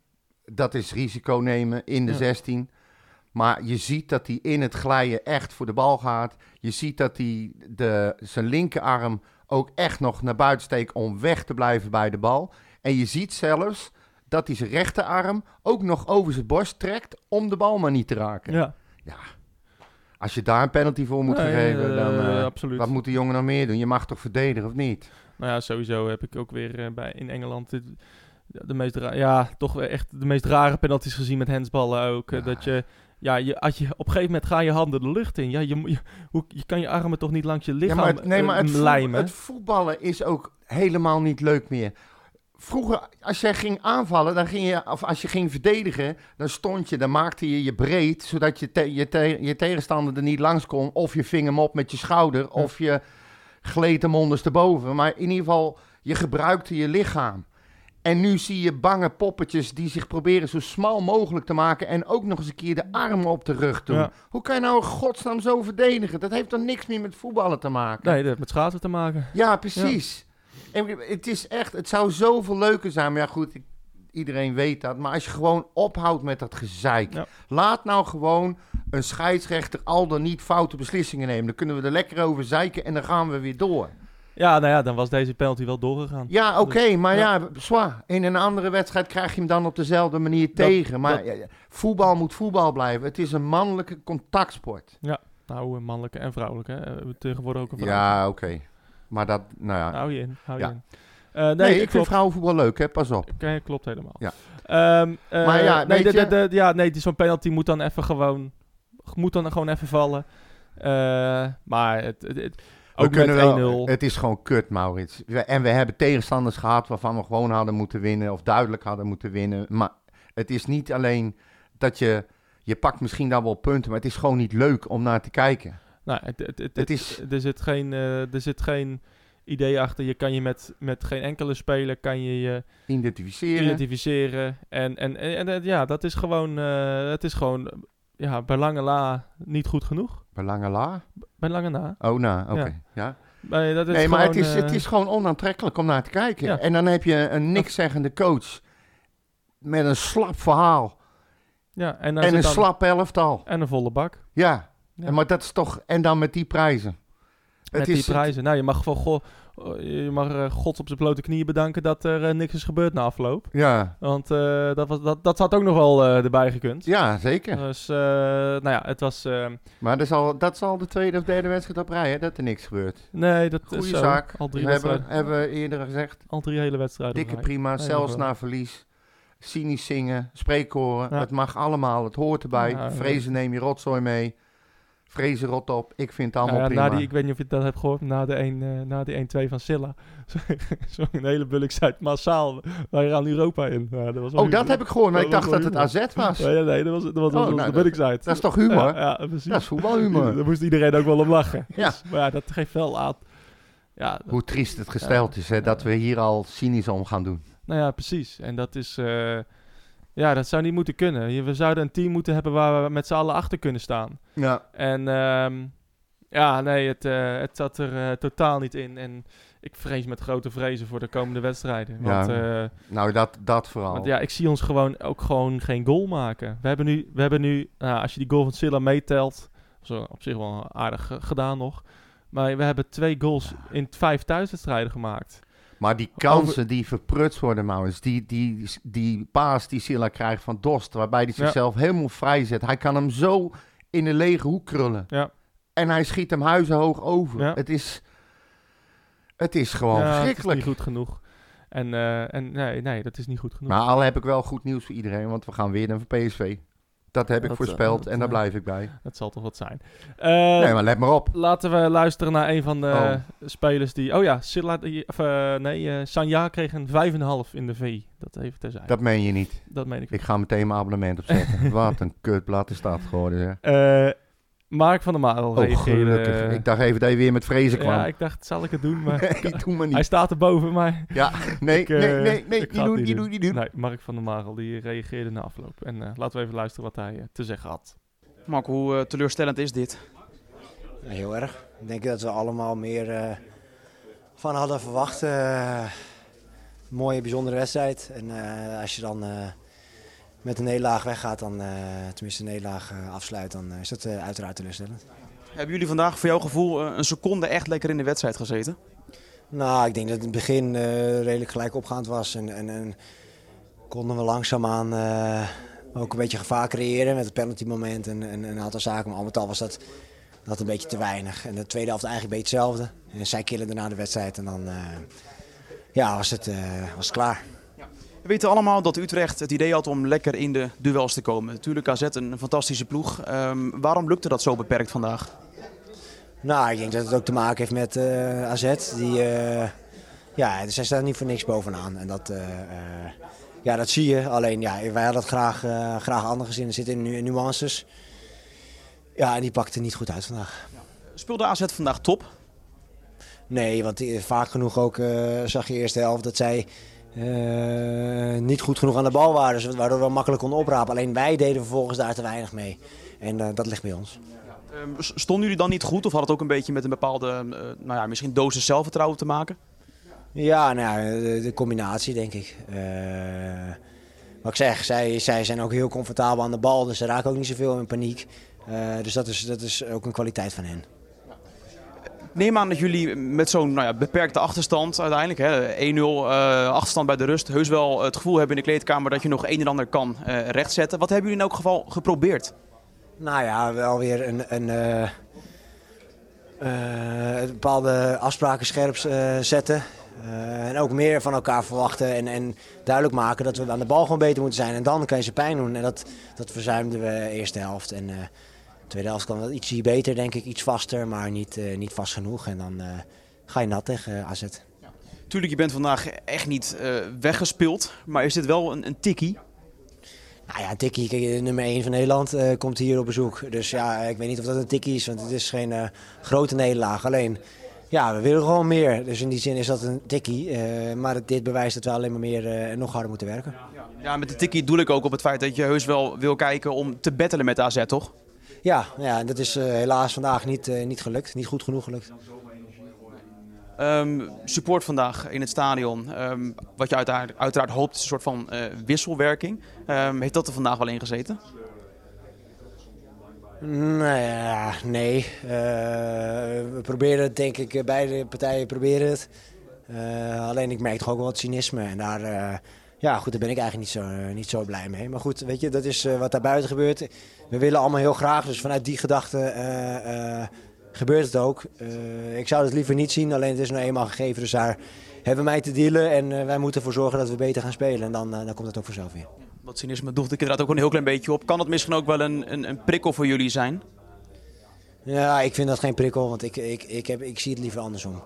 Speaker 2: Dat is risico nemen in de
Speaker 1: Ja.
Speaker 2: 16. Maar je ziet dat hij in het glijden echt voor de bal gaat. Je ziet dat hij de, zijn linkerarm ook echt nog naar buiten steekt om weg te blijven bij de bal. En je ziet zelfs dat hij zijn rechterarm ook nog over zijn borst trekt om de bal maar niet te raken.
Speaker 1: Ja,
Speaker 2: Als je daar een penalty voor moet
Speaker 1: Nee,
Speaker 2: geven,
Speaker 1: eh,
Speaker 2: dan eh,
Speaker 1: absoluut.
Speaker 2: wat moet de jongen nog meer doen? Je mag toch verdedigen of niet?
Speaker 1: Nou ja, sowieso heb ik ook weer eh, bij, in Engeland dit- de meest ja, toch echt de meest rare penalties gezien met handsballen ook. eh,
Speaker 2: Ja.
Speaker 1: Dat je, ja, je, als je, op een gegeven moment gaan je handen de lucht in. Ja, je, hoe, je kan je armen toch niet langs je lichaam
Speaker 2: ja, maar, het- nee, maar het,
Speaker 1: eh, lijmen?
Speaker 2: het voetballen is ook helemaal niet leuk meer. Vroeger, als jij ging aanvallen, dan ging je, of als je ging verdedigen, dan stond je, dan maakte je je breed, zodat je, te- je, te- je tegenstander er niet langs kon. Of je ving hem op met je schouder, of je gleed hem ondersteboven. Maar in ieder geval, je gebruikte je lichaam. En nu zie je bange poppetjes die zich proberen zo smal mogelijk te maken en ook nog eens een keer de armen op de rug doen.
Speaker 1: Ja.
Speaker 2: Hoe kan je nou godsnaam zo verdedigen? Dat heeft toch niks meer met voetballen te maken?
Speaker 1: Nee, dat heeft met schaatsen te maken.
Speaker 2: Ja, precies. En het is echt, het zou zoveel leuker zijn. Maar ja, goed, ik- iedereen weet dat. Maar als je gewoon ophoudt met dat gezeik.
Speaker 1: Ja.
Speaker 2: Laat nou gewoon een scheidsrechter al dan niet foute beslissingen nemen. Dan kunnen we er lekker over zeiken en dan gaan we weer door.
Speaker 1: Ja, nou ja, dan was deze penalty wel doorgegaan.
Speaker 2: Ja, oké, maar
Speaker 1: ja.
Speaker 2: ja, zwaar. In een andere wedstrijd krijg je hem dan op dezelfde manier
Speaker 1: Dat-
Speaker 2: tegen. Maar
Speaker 1: dat-
Speaker 2: ja, ja, voetbal moet voetbal blijven. Het is een mannelijke contactsport.
Speaker 1: Nou, eh, mannelijke en vrouwelijke. Hè. Tegenwoordig ook een vrouw.
Speaker 2: Ja, oké. Maar dat, nou ja.
Speaker 1: Hou je in, hou je
Speaker 2: Ja.
Speaker 1: in. Eh, nee,
Speaker 2: nee, ik
Speaker 1: klopt.
Speaker 2: vind vrouwenvoetbal leuk, hè. Pas op.
Speaker 1: Oké, klopt helemaal.
Speaker 2: Ja.
Speaker 1: Ehm, eh,
Speaker 2: Maar ja,
Speaker 1: nee, de, de, de- ja, nee, die- zo'n penalty moet dan even gewoon, moet dan gewoon even vallen. Eh, maar het, het, het-
Speaker 2: We
Speaker 1: ook met 1-0.
Speaker 2: kunnen wel, het is gewoon kut, Maurits. En we hebben tegenstanders gehad waarvan we gewoon hadden moeten winnen. Of duidelijk hadden moeten winnen. Maar het is niet alleen dat je... Je pakt misschien dan wel punten, maar het is gewoon niet leuk om naar te kijken.
Speaker 1: Nou, het, het, het,
Speaker 2: is-
Speaker 1: er zit geen, eh, er zit geen idee achter. Je kan je met, met geen enkele speler kan je je
Speaker 2: Identificeren.
Speaker 1: identificeren. En, en, en, en, eh, ja, dat is gewoon, eh, het is gewoon ja, bij lange la niet goed genoeg.
Speaker 2: Belangela?
Speaker 1: Bij lange na.
Speaker 2: Oh, nou, oké.
Speaker 1: Ja.
Speaker 2: Ja.
Speaker 1: Bij, dat is
Speaker 2: Nee, maar het is,
Speaker 1: eh,
Speaker 2: het is gewoon onaantrekkelijk om naar te kijken.
Speaker 1: Ja.
Speaker 2: En dan heb je een nikszeggende coach met een slap verhaal
Speaker 1: ja, en,
Speaker 2: en een
Speaker 1: dan-
Speaker 2: slap elftal.
Speaker 1: en een volle bak.
Speaker 2: Ja.
Speaker 1: Ja.
Speaker 2: En maar dat is toch... En dan met die prijzen.
Speaker 1: Met
Speaker 2: Het
Speaker 1: die
Speaker 2: is,
Speaker 1: prijzen. Nou, je mag van goh, je mag eh, God op zijn blote knieën bedanken dat er eh, niks is gebeurd na afloop.
Speaker 2: Ja.
Speaker 1: Want eh, dat, was, dat, dat had ook nog wel eh, erbij gekund.
Speaker 2: Ja, zeker.
Speaker 1: Dus, eh, nou ja, het was... eh,
Speaker 2: Maar dat is, al, dat is al de tweede of derde wedstrijd op rij, hè, dat er niks gebeurt.
Speaker 1: nee, dat
Speaker 2: Goeie
Speaker 1: is zo.
Speaker 2: zaak.
Speaker 1: Al drie,
Speaker 2: We hebben, hebben we eerder gezegd.
Speaker 1: al drie hele wedstrijden.
Speaker 2: Dikke prima,
Speaker 1: Nee,
Speaker 2: zelfs na verlies. Cynisch zingen, spreekkoren.
Speaker 1: Ja.
Speaker 2: Het mag allemaal, het hoort erbij.
Speaker 1: Ja, ja.
Speaker 2: Vrezen neem je rotzooi mee. Vrezen rot op. Ik vind het allemaal
Speaker 1: Nou ja,
Speaker 2: prima.
Speaker 1: na die, ik weet niet of je dat hebt gehoord, na de 1, eh, na die 1-2 van Silla. (laughs) Zo'n hele bulk massaal. Wij gaan Europa in. Ja, dat was
Speaker 2: oh, dat
Speaker 1: humor.
Speaker 2: heb ik gehoord, maar
Speaker 1: Dat
Speaker 2: ik dacht dat het AZ was.
Speaker 1: Nee, nee, dat was, dat was,
Speaker 2: Oh,
Speaker 1: was
Speaker 2: nou,
Speaker 1: de.
Speaker 2: Dat is toch humor?
Speaker 1: Ja, ja, precies.
Speaker 2: Dat is voetbalhumor. (laughs)
Speaker 1: Daar moest iedereen ook wel om lachen.
Speaker 2: Ja.
Speaker 1: Dus, maar ja, dat geeft wel aan. Ja,
Speaker 2: Hoe triest het gesteld is, hè, dat we hier al cynisch om gaan doen.
Speaker 1: nou ja, precies. En dat is... eh, ja, dat zou niet moeten kunnen. We zouden een team moeten hebben waar we met z'n allen achter kunnen staan.
Speaker 2: Ja.
Speaker 1: En ehm, ja, nee, het, eh, het zat er eh, totaal niet in. En ik vrees met grote vrezen voor de komende wedstrijden. Want,
Speaker 2: Ja.
Speaker 1: eh,
Speaker 2: Nou, dat, dat vooral.
Speaker 1: want ja, ik zie ons gewoon ook gewoon geen goal maken. We hebben nu, we hebben nu nou, als je die goal van Silla meetelt, zo op zich wel aardig gedaan nog. Maar we hebben twee goals in vijf thuiswedstrijden gemaakt.
Speaker 2: Maar die kansen die verprutst worden, Maurits, die, die, die paas die Silla krijgt van Dost, waarbij hij
Speaker 1: Ja.
Speaker 2: zichzelf helemaal vrij zet. Hij kan hem zo in de lege hoek krullen.
Speaker 1: Ja.
Speaker 2: En hij schiet hem huizenhoog over.
Speaker 1: Ja.
Speaker 2: Het is... Het is gewoon
Speaker 1: ja, het is
Speaker 2: verschrikkelijk.
Speaker 1: niet goed genoeg. En, eh, en nee, nee, dat is niet goed genoeg.
Speaker 2: Maar al heb ik wel goed nieuws voor iedereen, want we gaan weer naar PSV. Dat heb ik
Speaker 1: Dat,
Speaker 2: voorspeld
Speaker 1: eh, dat,
Speaker 2: en daar
Speaker 1: eh,
Speaker 2: blijf ik bij.
Speaker 1: Dat zal toch wat zijn. Eh,
Speaker 2: nee, maar let maar op.
Speaker 1: Laten we luisteren naar een van de
Speaker 2: Oh.
Speaker 1: spelers die... Oh ja, Silla, of, eh, nee, eh, Sanja kreeg een 5,5 in de V. Dat even terzijde. Dat,
Speaker 2: Dat meen je niet.
Speaker 1: meen ik.
Speaker 2: Ik ga meteen mijn abonnement opzetten. (laughs) Wat een kutblad is dat geworden, zeg.
Speaker 1: Eh, Mark van der Marel
Speaker 2: Oh,
Speaker 1: reageerde...
Speaker 2: gelukkig. Ik dacht even dat je weer met vrezen kwam.
Speaker 1: Ja, ik dacht, zal ik het doen? Maar (laughs)
Speaker 2: Nee, doe maar
Speaker 1: hij
Speaker 2: niet.
Speaker 1: staat erboven, maar...
Speaker 2: Ja, nee,
Speaker 1: Ik, eh,
Speaker 2: nee, nee, nee,
Speaker 1: ik
Speaker 2: niet doen,
Speaker 1: niet doen.
Speaker 2: niet doen.
Speaker 1: Nee, Mark van der Marel die reageerde na afloop. En eh, laten we even luisteren wat hij eh, te zeggen had.
Speaker 5: Mark, hoe eh, teleurstellend is dit?
Speaker 6: Ja, Heel erg. Ik denk dat we allemaal meer eh, van hadden verwacht. Eh, mooie, bijzondere wedstrijd. En eh, als je dan eh, met een nederlaag weggaat, dan, eh, tenminste een nederlaag eh, afsluit, dan eh, is dat uiteraard teleurstellend.
Speaker 5: Hebben jullie vandaag voor jouw gevoel een seconde echt lekker in de wedstrijd gezeten?
Speaker 6: Nou, ik denk dat het in het begin redelijk gelijk opgaand was. En, en, en konden we langzaamaan eh ook een beetje gevaar creëren met het penaltymoment en, en een aantal zaken. Maar al met al was dat, dat een beetje te weinig. En de tweede helft eigenlijk een beetje hetzelfde. En zij killen daarna de wedstrijd en dan ja, was, het, was het klaar.
Speaker 5: We weten allemaal dat Utrecht het idee had om lekker in de duels te komen. Natuurlijk AZ een fantastische ploeg. Ehm, waarom lukte dat zo beperkt vandaag?
Speaker 6: Nou, ik denk dat het ook te maken heeft met eh, AZ. Die, eh, ja, zij staan niet voor niks bovenaan. En dat, eh, ja, dat zie je. Alleen, ja, wij hadden het graag, graag anders gezien. Er zitten nu nuances. Ja, en die pakte niet goed uit vandaag.
Speaker 5: Speelde AZ vandaag top?
Speaker 6: Nee, want vaak genoeg ook zag je eerste helft dat zij eh, niet goed genoeg aan de bal waren. Dus waardoor we makkelijk konden oprapen. Alleen wij deden vervolgens daar te weinig mee. En eh, dat ligt bij ons.
Speaker 5: Ehm, stonden jullie dan niet goed of had het ook een beetje met een bepaalde, eh, nou ja, misschien dosis zelfvertrouwen te maken?
Speaker 6: Ja, nou ja, de, de combinatie denk ik. Wat ik zeg, zij, zij zijn ook heel comfortabel aan de bal, dus ze raken ook niet zoveel in paniek. Dus dat is, dat is ook een kwaliteit van hen.
Speaker 5: Neem aan dat jullie met zo'n nou ja, beperkte achterstand uiteindelijk, hè, 1-0 eh, achterstand bij de rust, heus wel het gevoel hebben in de kleedkamer dat je nog een en ander kan eh, rechtzetten. Wat hebben jullie in elk geval geprobeerd?
Speaker 6: Nou ja, wel weer een, een, eh, bepaalde afspraken scherp zetten. En ook meer van elkaar verwachten en, en duidelijk maken dat we aan de bal gewoon beter moeten zijn. En dan kan je ze pijn doen. En dat, dat verzuimden we de eerste helft. En tweede helft kwam wel ietsje beter, denk ik. Iets vaster, maar niet, eh, niet vast genoeg. En dan eh, ga je nat tegen AZ.
Speaker 5: Tuurlijk, je bent vandaag echt niet eh, weggespeeld, maar is dit wel een, een tikkie?
Speaker 6: Nou ja, Tikkie, kijk, nummer 1 van Nederland, eh, komt hier op bezoek. Dus ja, ik weet niet of dat een tikkie is, want het is geen eh, grote nederlaag. Alleen, Ja, we willen gewoon meer. Dus in die zin is dat een tikkie. eh, maar dit bewijst dat we alleen maar meer eh, en nog harder moeten werken.
Speaker 5: Ja, met de tikkie doel ik ook op het feit dat je heus wel wil kijken om te battelen met AZ, toch?
Speaker 6: Ja, ja en dat is eh, helaas vandaag niet, eh, niet gelukt. Niet goed genoeg gelukt.
Speaker 5: Ehm, support vandaag in het stadion. Ehm, wat je uiteraard, uiteraard hoopt is een soort van eh, wisselwerking. Ehm, heeft dat er vandaag wel in gezeten?
Speaker 6: Nou ja, nee. We proberen het, denk ik, beide partijen proberen het. Alleen ik merk toch ook wel wat cynisme. En daar, ja, goed, daar ben ik eigenlijk niet zo, niet zo blij mee. Maar goed, weet je, dat is wat daar buiten gebeurt. We willen allemaal heel graag, dus vanuit die gedachte eh, eh, gebeurt het ook. Eh, ik zou het liever niet zien, alleen het is nou eenmaal gegeven. Dus daar hebben wij te dealen en wij moeten ervoor zorgen dat we beter gaan spelen. En dan, dan komt het ook vanzelf weer.
Speaker 5: Wat cynisme doelde ik inderdaad ook een heel klein beetje op. Kan dat misschien ook wel een, een, een prikkel voor jullie zijn?
Speaker 6: Ja, ik vind dat geen prikkel, want ik, ik, ik, heb, ik zie het liever andersom.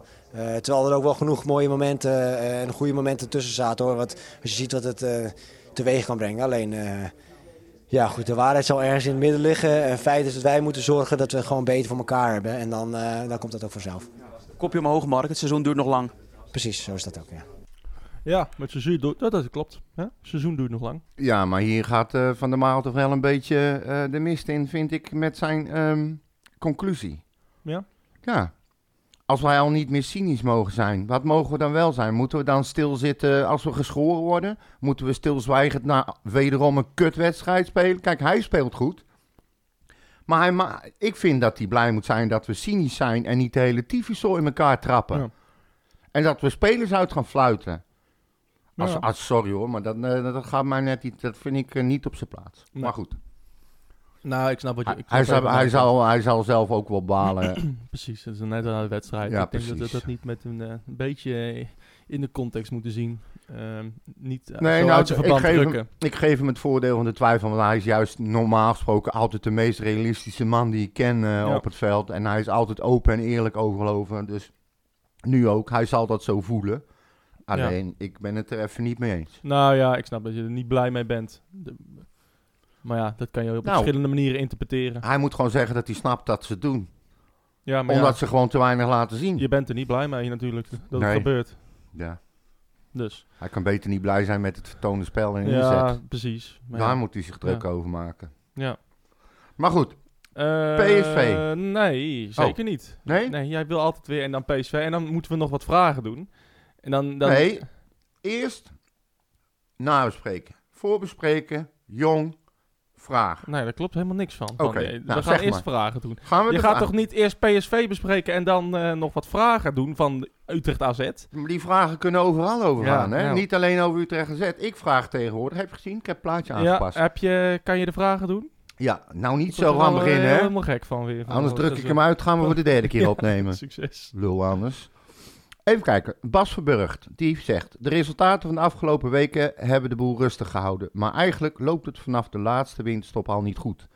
Speaker 6: Terwijl er ook wel genoeg mooie momenten en goede momenten tussen zaten hoor. Wat, als je ziet wat het teweeg kan brengen. Alleen, ja goed, de waarheid zal ergens in het midden liggen. En feit is dat wij moeten zorgen dat we gewoon beter voor elkaar hebben. En dan, eh, dan komt dat ook vanzelf.
Speaker 5: Kopje omhoog, Mark. Het seizoen duurt nog lang.
Speaker 6: Precies, zo is dat ook, ja.
Speaker 1: Ja, met seizoen doet dat, dat klopt. Het seizoen duurt nog lang.
Speaker 2: Ja, maar hier gaat eh, Van der Maal toch wel een beetje eh, de mist in, vind ik, met zijn ehm, conclusie.
Speaker 1: Ja?
Speaker 2: Ja. Als wij al niet meer cynisch mogen zijn, wat mogen we dan wel zijn? Moeten we dan stilzitten als we geschoren worden? Moeten we stilzwijgend na wederom een kutwedstrijd spelen? Kijk, hij speelt goed. Maar hij ma- ik vind dat hij blij moet zijn dat we cynisch zijn en niet de hele tyfuszooi in elkaar trappen.
Speaker 1: Ja.
Speaker 2: En dat we spelers uit gaan fluiten. Als,
Speaker 1: Ja.
Speaker 2: als, sorry hoor, maar dat, eh, dat gaat mij net niet. Dat vind ik eh, niet op zijn plaats.
Speaker 1: Nee.
Speaker 2: Maar goed.
Speaker 1: Nou, ik snap wat je...
Speaker 2: Hij,
Speaker 1: ik
Speaker 2: hij,
Speaker 1: wat
Speaker 2: hij, zal, hij zal zelf ook wel balen. (clears throat)
Speaker 1: Precies, dat is net aan de wedstrijd.
Speaker 2: Ja,
Speaker 1: ik denk dat we dat niet met een, eh, een beetje eh, in de context moeten zien. Ehm, niet uh,
Speaker 2: Nee, nou,
Speaker 1: uit zijn
Speaker 2: ik
Speaker 1: verband
Speaker 2: geef hem-
Speaker 1: drukken.
Speaker 2: ik geef hem het voordeel van de twijfel. Want hij is juist normaal gesproken altijd de meest realistische man die ik ken eh,
Speaker 1: Ja.
Speaker 2: op het veld. En hij is altijd open en eerlijk overloven. Dus nu ook. Hij zal dat zo voelen. Alleen, ik ben het er even niet mee eens.
Speaker 1: Nou ja, ik snap dat je er niet blij mee bent. De- maar ja, dat kan je op
Speaker 2: Nou.
Speaker 1: verschillende manieren interpreteren.
Speaker 2: Hij moet gewoon zeggen dat hij snapt dat ze het doen.
Speaker 1: Ja, maar
Speaker 2: Omdat
Speaker 1: ja,
Speaker 2: ze gewoon te weinig laten zien.
Speaker 1: je bent er niet blij mee natuurlijk dat
Speaker 2: Nee.
Speaker 1: het gebeurt.
Speaker 2: Ja.
Speaker 1: Dus
Speaker 2: Hij kan beter niet blij zijn met het vertoonde spel en
Speaker 1: ja,
Speaker 2: inzet.
Speaker 1: precies. Maar
Speaker 2: Daar
Speaker 1: ja.
Speaker 2: moet hij zich druk over maken.
Speaker 1: ja.
Speaker 2: Maar goed,
Speaker 1: Eh,
Speaker 2: PSV.
Speaker 1: Nee, zeker niet.
Speaker 2: nee?
Speaker 1: Nee, jij wil altijd weer en dan PSV. En dan moeten we nog wat vragen doen. En dan, dan
Speaker 2: Nee, eerst nabespreken. Voorbespreken, jong, vraag.
Speaker 1: Nee, daar klopt helemaal niks van.
Speaker 2: Oké,
Speaker 1: eh,
Speaker 2: nou,
Speaker 1: we gaan eerst
Speaker 2: maar.
Speaker 1: vragen doen.
Speaker 2: Gaan we
Speaker 1: Je gaat
Speaker 2: vraag-
Speaker 1: toch niet eerst PSV bespreken en dan eh, nog wat vragen doen van Utrecht AZ?
Speaker 2: Die vragen kunnen overal over
Speaker 1: Ja,
Speaker 2: gaan, hè?
Speaker 1: ja.
Speaker 2: Niet alleen over Utrecht AZ. Ik vraag tegenwoordig. Heb je gezien? Ik heb het plaatje
Speaker 1: Ja,
Speaker 2: aangepast. Ja,
Speaker 1: heb je, kan je de vragen doen?
Speaker 2: nou niet
Speaker 1: Ik
Speaker 2: zo aan
Speaker 1: wel,
Speaker 2: beginnen,
Speaker 1: eh,
Speaker 2: hè?
Speaker 1: helemaal gek van weer. Van
Speaker 2: Anders druk ik hem uit. Gaan we voor de derde keer (laughs)
Speaker 1: Ja,
Speaker 2: opnemen.
Speaker 1: Succes.
Speaker 2: Lul anders. Even kijken. Bas Verburgt, die zegt... De resultaten van de afgelopen weken hebben de boel rustig gehouden. Maar eigenlijk loopt het vanaf de laatste winststop al niet goed.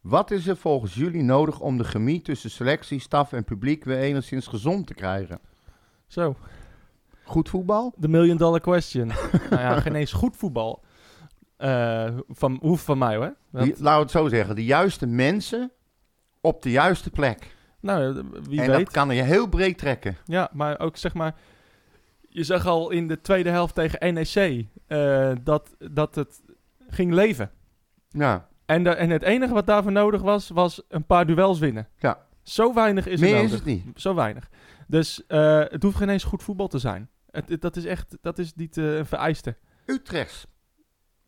Speaker 2: Wat is er volgens jullie nodig om de chemie tussen selectie, staf en publiek weer enigszins gezond te krijgen?
Speaker 1: Zo,
Speaker 2: Goed voetbal?
Speaker 1: de million dollar question. (laughs) nou ja, geen eens goed voetbal. Eh van, hoeft van mij hoor. Want-
Speaker 2: Die, laten we het zo zeggen. De juiste mensen op de juiste plek.
Speaker 1: Nou, wie
Speaker 2: en
Speaker 1: weet.
Speaker 2: dat kan je heel breed trekken.
Speaker 1: Ja, maar ook zeg maar. Je zag al in de tweede helft tegen NEC eh, dat, dat het ging leven.
Speaker 2: Ja,
Speaker 1: En, de, en het enige wat daarvoor nodig was, was een paar duels winnen.
Speaker 2: Ja.
Speaker 1: Zo weinig is
Speaker 2: meer
Speaker 1: er
Speaker 2: is het niet.
Speaker 1: Zo weinig. Dus eh, het hoeft geen eens goed voetbal te zijn. Het, het- dat is echt, dat is niet eh, een vereiste.
Speaker 2: Utrechts,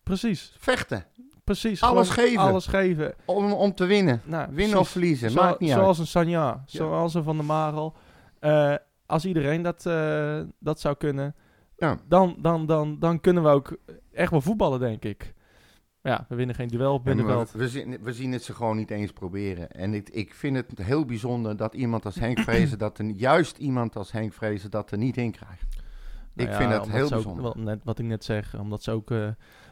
Speaker 1: Precies,
Speaker 2: vechten.
Speaker 1: Precies.
Speaker 2: Alles
Speaker 1: Gewoon
Speaker 2: geven.
Speaker 1: Alles geven.
Speaker 2: Om, om te winnen.
Speaker 1: Nou,
Speaker 2: Winnen
Speaker 1: precies.
Speaker 2: of verliezen,
Speaker 1: Zo-
Speaker 2: maakt niet uit.
Speaker 1: zoals een Sanja, zoals een Van der Marel. Eh, als iedereen dat, eh, dat zou kunnen,
Speaker 2: Ja.
Speaker 1: dan, dan, dan, dan kunnen we ook echt wel voetballen, denk ik. Ja, we winnen geen duel,
Speaker 2: maar
Speaker 1: wel.
Speaker 2: we, zien, we zien het ze gewoon niet eens proberen. En ik, ik vind het heel bijzonder dat iemand als Henk (clears throat) Vrezen, dat er, juist iemand als Henk Vrezen, dat er niet in krijgt.
Speaker 1: Nou
Speaker 2: ik
Speaker 1: ja,
Speaker 2: vind dat heel
Speaker 1: ook-
Speaker 2: bijzonder.
Speaker 1: wel net wat ik net zeg, omdat ze ook eh,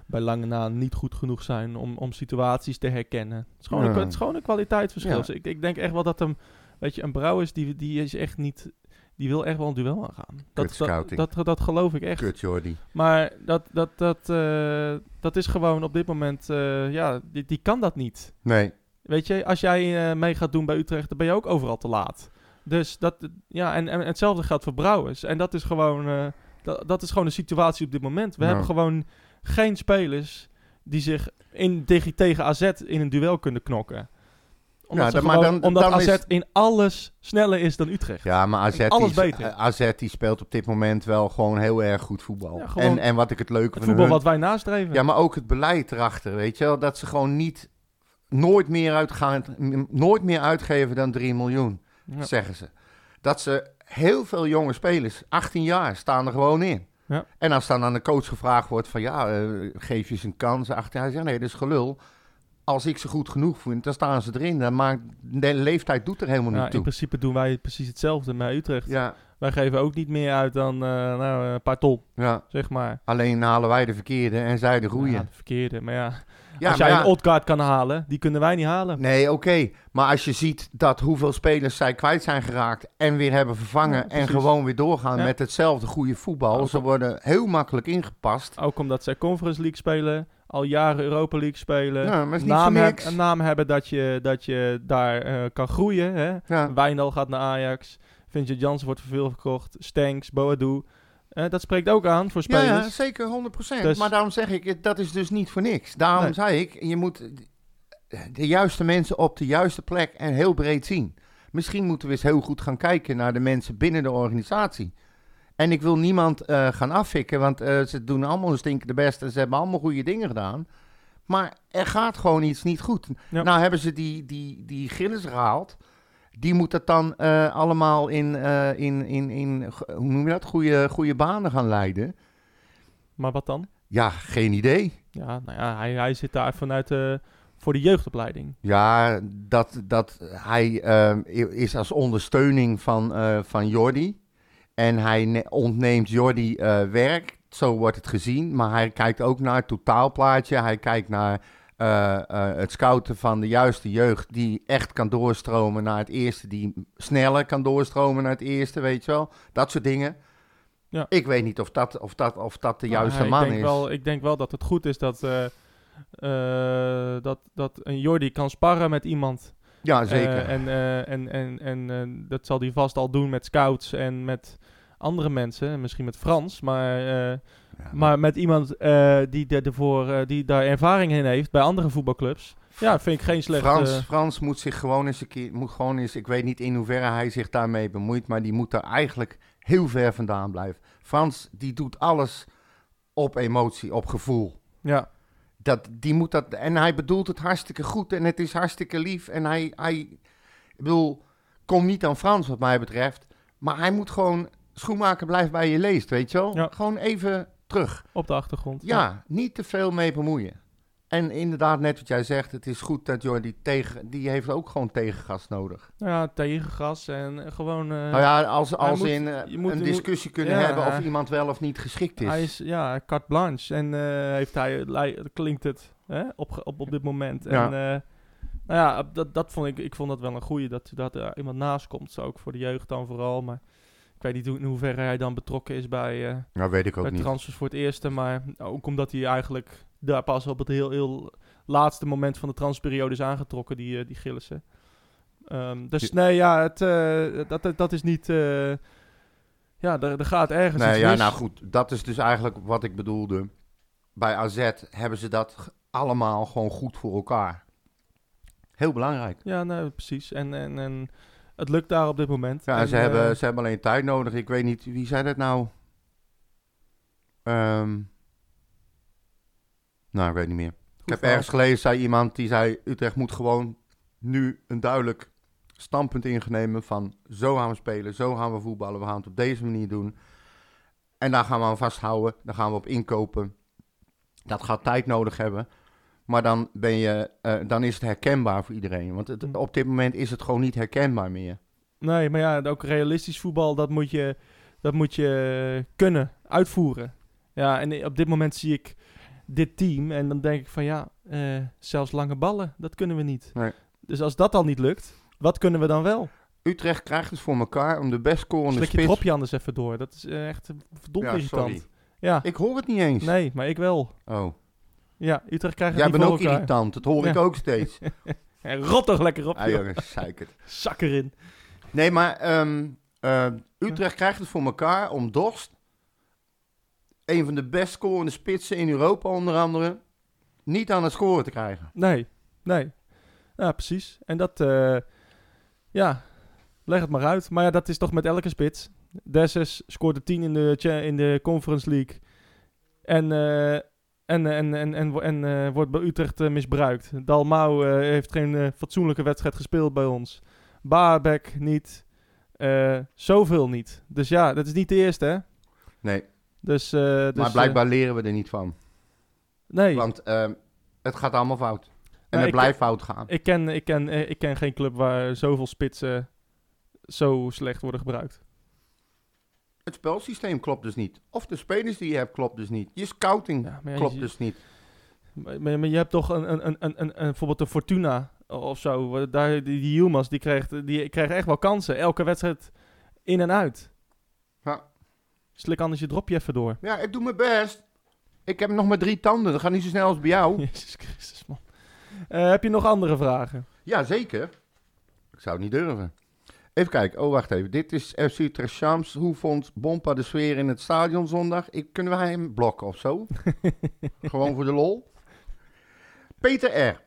Speaker 1: bij lange na niet goed genoeg zijn om, om situaties te herkennen. Het is gewoon,
Speaker 2: Ja.
Speaker 1: een, het is gewoon een kwaliteitsverschil. Dus ik, ik denk echt wel dat hem, weet je, een Brouwers, die, die is echt niet, die wil echt wel een duel aangaan. Dat, dat, dat, dat geloof ik echt.
Speaker 2: Kut Jordi.
Speaker 1: Maar dat, dat, dat, eh, dat is gewoon op dit moment, eh, ja, die, die kan dat niet.
Speaker 2: Nee,
Speaker 1: Weet je, als jij eh, mee gaat doen bij Utrecht, dan ben je ook overal te laat. Dus dat, ja, en, en hetzelfde geldt voor Brouwers. En dat is gewoon, dat, dat is gewoon de situatie op dit moment. We hebben gewoon geen spelers die zich in, tegen, tegen AZ in een duel kunnen knokken. Omdat,
Speaker 2: Ja, dan- maar
Speaker 1: gewoon-
Speaker 2: dan-
Speaker 1: omdat
Speaker 2: dan
Speaker 1: AZ
Speaker 2: is-
Speaker 1: in alles sneller is dan Utrecht.
Speaker 2: Ja, maar AZ,
Speaker 1: Alles
Speaker 2: die,
Speaker 1: beter.
Speaker 2: AZ die speelt op dit moment wel gewoon heel erg goed voetbal.
Speaker 1: Ja,
Speaker 2: en, en wat ik het leuke
Speaker 1: Het
Speaker 2: van
Speaker 1: voetbal
Speaker 2: hun-
Speaker 1: wat wij nastreven.
Speaker 2: Ja, maar ook het beleid erachter, weet je wel. Dat ze gewoon niet, nooit meer, uitgaan, nooit meer uitgeven dan 3 miljoen,
Speaker 1: Ja.
Speaker 2: zeggen ze. Dat ze heel veel jonge spelers, 18 jaar, staan er gewoon in.
Speaker 1: Ja.
Speaker 2: En als dan aan de coach gevraagd wordt van, ja, eh, geef je ze een kans. 18 jaar, zegt nee, dat is gelul. Als ik ze goed genoeg vind, dan staan ze erin. Dan maakt, de leeftijd doet er helemaal
Speaker 1: Ja,
Speaker 2: niet
Speaker 1: in
Speaker 2: toe.
Speaker 1: principe doen wij precies hetzelfde met Utrecht.
Speaker 2: Ja,
Speaker 1: Wij geven ook niet meer uit dan eh, nou, een paar ton,
Speaker 2: ja,
Speaker 1: zeg maar.
Speaker 2: alleen halen wij de verkeerde en zij de goede.
Speaker 1: Ja, de verkeerde. Maar ja,
Speaker 2: Ja,
Speaker 1: als jij
Speaker 2: ja,
Speaker 1: een Odgaard kan halen, die kunnen wij niet halen.
Speaker 2: Nee, oké. Maar als je ziet dat hoeveel spelers zij kwijt zijn geraakt en weer hebben vervangen
Speaker 1: Ja,
Speaker 2: en gewoon weer doorgaan met hetzelfde goede voetbal.
Speaker 1: Ook
Speaker 2: Ze worden heel makkelijk ingepast.
Speaker 1: Ook omdat zij Conference League spelen, al jaren Europa League spelen.
Speaker 2: Ja, maar is niet
Speaker 1: naam, heb- een naam hebben dat je, dat je daar eh, kan groeien. Hè?
Speaker 2: Ja.
Speaker 1: Wijndal gaat naar Ajax. Vincent Janssen wordt voor veel verkocht. Stanks, Boadu. Eh, dat spreekt ook aan voor spelers.
Speaker 2: ja, zeker 100%.
Speaker 1: Dus-
Speaker 2: Maar daarom zeg ik, dat is dus niet voor niks. Daarom
Speaker 1: Nee.
Speaker 2: zei ik, je moet de juiste mensen op de juiste plek en heel breed zien. Misschien moeten we eens heel goed gaan kijken naar de mensen binnen de organisatie. En ik wil niemand eh, gaan afvikken, want eh, ze doen allemaal hun stinkende best en ze hebben allemaal goede dingen gedaan. Maar er gaat gewoon iets niet goed.
Speaker 1: Ja.
Speaker 2: Nou hebben ze die, die, die Gillis gehaald. Die moet dat dan eh, allemaal in, eh, in, in, in, hoe noem je dat, goede, goede banen gaan leiden.
Speaker 1: Maar wat dan?
Speaker 2: Ja, geen idee.
Speaker 1: Ja, nou ja, hij, hij zit daar vanuit eh, voor de jeugdopleiding.
Speaker 2: Ja, dat, dat hij is als ondersteuning van, van Jordi. En hij ne- ontneemt Jordi werk. Zo wordt het gezien. Maar hij kijkt ook naar het totaalplaatje. Hij kijkt naar eh, eh, het scouten van de juiste jeugd. Die echt kan doorstromen naar het eerste. Die sneller kan doorstromen naar het eerste, weet je wel. Dat soort dingen.
Speaker 1: Ja.
Speaker 2: Ik weet niet of dat, of dat, of dat de
Speaker 1: Nou,
Speaker 2: juiste
Speaker 1: ik
Speaker 2: man
Speaker 1: denk
Speaker 2: is.
Speaker 1: Wel, ik denk wel dat het goed is dat, eh, dat, dat een Jordi kan sparren met iemand.
Speaker 2: ja, zeker.
Speaker 1: En en, en, en dat zal hij vast al doen met scouts en met andere mensen. en Misschien met Frans, maar,
Speaker 2: Ja,
Speaker 1: maar met iemand eh, die, de, ervoor, eh, die daar ervaring in heeft bij andere voetbalclubs. Ja, vind ik geen slecht.
Speaker 2: Frans, Frans moet zich gewoon eens een keer, moet gewoon eens, ik weet niet in hoeverre hij zich daarmee bemoeit, maar die moet er eigenlijk heel ver vandaan blijven. Frans, die doet alles op emotie, op gevoel.
Speaker 1: ja,
Speaker 2: Dat, die moet dat, en hij bedoelt het hartstikke goed en het is hartstikke lief. En hij, hij ik bedoel, kom niet aan Frans wat mij betreft, maar hij moet gewoon, schoenmaker blijft bij je leest, weet je wel?
Speaker 1: Ja.
Speaker 2: Gewoon even terug.
Speaker 1: op de achtergrond.
Speaker 2: Ja, niet te veel mee bemoeien. En inderdaad, net wat jij zegt, het is goed dat Jordi tegen, die heeft ook gewoon tegengas nodig.
Speaker 1: Ja, tegengas en gewoon... eh,
Speaker 2: nou ja, als, als
Speaker 1: moet-
Speaker 2: in eh,
Speaker 1: je moet-
Speaker 2: een discussie kunnen
Speaker 1: ja.
Speaker 2: hebben of iemand wel of niet geschikt is.
Speaker 1: Hij is, ja, carte blanche. En eh, heeft hij, klinkt het hè, op, op, op dit moment.
Speaker 2: Ja.
Speaker 1: En nou ja, dat, dat vond ik, ik vond dat wel een goeie, dat, dat er iemand naast komt. Zo ook voor de jeugd dan vooral. Maar weet niet hoe, in hoeverre hij dan betrokken is bij, eh
Speaker 2: nou, weet ik ook
Speaker 1: bij
Speaker 2: niet.
Speaker 1: transfers voor het eerste. Maar ook omdat hij eigenlijk daar pas op het heel, heel laatste moment van de transferperiode is aangetrokken, die, eh, die Gillissen. Ehm, dus nee, ja, het, eh, dat, dat, dat is niet... ja, er, er gaat ergens
Speaker 2: Nee,
Speaker 1: iets
Speaker 2: ja,
Speaker 1: mis.
Speaker 2: nou goed, dat is dus eigenlijk wat ik bedoelde. Bij AZ hebben ze dat allemaal gewoon goed voor elkaar. Heel belangrijk.
Speaker 1: Ja, nou, precies. En, en, en het lukt daar op dit moment.
Speaker 2: Ja,
Speaker 1: En,
Speaker 2: ze,
Speaker 1: eh,
Speaker 2: hebben, ze hebben alleen tijd nodig. Ik weet niet, wie zei dat nou? Ehm, nou, ik weet niet meer. Ik heb ergens gelezen, zei iemand die zei... Utrecht moet gewoon nu een duidelijk standpunt ingnemen van... zo gaan we spelen, zo gaan we voetballen, we gaan het op deze manier doen. En daar gaan we aan vasthouden, daar gaan we op inkopen. Dat gaat tijd nodig hebben. Maar dan, ben je, eh, dan is het herkenbaar voor iedereen. Want het, op dit moment is het gewoon niet herkenbaar meer.
Speaker 1: Nee, maar ja, ook realistisch voetbal, dat moet je, dat moet je kunnen uitvoeren. Ja, en op dit moment zie ik dit team en dan denk ik van ja, eh, zelfs lange ballen, dat kunnen we niet.
Speaker 2: Nee.
Speaker 1: Dus als dat al niet lukt, wat kunnen we dan wel?
Speaker 2: Utrecht krijgt het voor elkaar om de best scorende
Speaker 1: Slik je
Speaker 2: spits...
Speaker 1: dropje anders even door. Dat is eh, echt verdomd
Speaker 2: Ja,
Speaker 1: irritant.
Speaker 2: sorry.
Speaker 1: Ja,
Speaker 2: Ik hoor het niet eens.
Speaker 1: nee, maar ik wel.
Speaker 2: Oh.
Speaker 1: Ja, Utrecht krijgt het
Speaker 2: Jij
Speaker 1: niet
Speaker 2: bent
Speaker 1: voor
Speaker 2: ook
Speaker 1: elkaar.
Speaker 2: irritant, dat hoor ik
Speaker 1: Ja.
Speaker 2: ook steeds. (laughs)
Speaker 1: En rot toch lekker op,
Speaker 2: Ja,
Speaker 1: joh.
Speaker 2: jongens, zeikert. (laughs)
Speaker 1: Zak erin.
Speaker 2: Nee, maar ehm, eh, Utrecht krijgt het voor elkaar om Dorst, een van de best scorende spitsen in Europa onder andere, niet aan het scoren te krijgen.
Speaker 1: Nee, nee. Ja, precies. En dat, eh, ja, leg het maar uit. Maar ja, dat is toch met elke spits. Dessus scoorde 10 in de, cha- in de Conference League. En, eh, en, en, en, en, en, eh, wordt bij Utrecht eh, misbruikt. Dalmau eh, heeft geen eh, fatsoenlijke wedstrijd gespeeld bij ons. Baarbek niet. Eh, zoveel niet. Dus ja, dat is niet de eerste, hè?
Speaker 2: Nee,
Speaker 1: Dus, eh, dus,
Speaker 2: maar
Speaker 1: eh,
Speaker 2: blijkbaar leren we er niet van.
Speaker 1: nee,
Speaker 2: Want ehm, het gaat allemaal fout. En
Speaker 1: Nou,
Speaker 2: het blijft fout gaan.
Speaker 1: ik ken, ik, ken, eh, ik ken geen club waar zoveel spitsen zo slecht worden gebruikt.
Speaker 2: Het spelsysteem klopt dus niet. Of de spelers die je hebt klopt dus niet. Je scouting
Speaker 1: Ja, maar ja,
Speaker 2: klopt
Speaker 1: je-
Speaker 2: dus niet.
Speaker 1: Maar, maar, maar je hebt toch een, een, een, een, een, een- bijvoorbeeld de Fortuna of zo. Daar, die, die Yilmaz, die krijgt, die krijgt echt wel kansen. Elke wedstrijd in en uit.
Speaker 2: Ja.
Speaker 1: Slik anders je dropje even door.
Speaker 2: Ja, ik doe mijn best. Ik heb nog maar drie tanden. Dat gaat niet zo snel als bij jou. (laughs)
Speaker 1: Jezus Christus, man. Eh, heb je nog andere vragen?
Speaker 2: Ja, zeker. Ik zou het niet durven. Even kijken. Oh, wacht even. Dit is FC Utrecht Shams. Hoe vond Bompa de sfeer in het stadion zondag? Ik, kunnen wij hem blokken of zo? (laughs) Gewoon voor de lol. Peter R.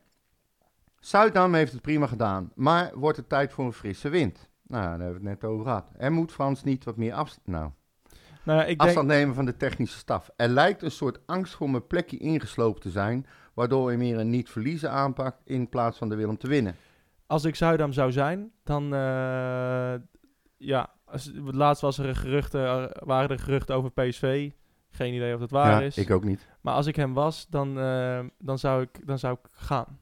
Speaker 2: Zuidam heeft het prima gedaan. Maar wordt het tijd voor een frisse wind? Nou, daar hebben we het net over gehad. En moet Frans niet wat meer afstand... Nou,
Speaker 1: Nou, ik denk,
Speaker 2: afstand nemen van de technische staf. Er lijkt een soort angst voor mijn plekje ingeslopen te zijn... waardoor hij meer een niet-verliezen aanpakt... in plaats van de wil om te winnen.
Speaker 1: Als ik Zuidam zou zijn, dan... eh, ja, als, laatst was er een geruchten, er waren er geruchten over PSV. Geen idee of dat waar
Speaker 2: ja,
Speaker 1: is.
Speaker 2: ik ook niet.
Speaker 1: Maar als ik hem was, dan, eh, dan, zou, ik, dan zou ik gaan.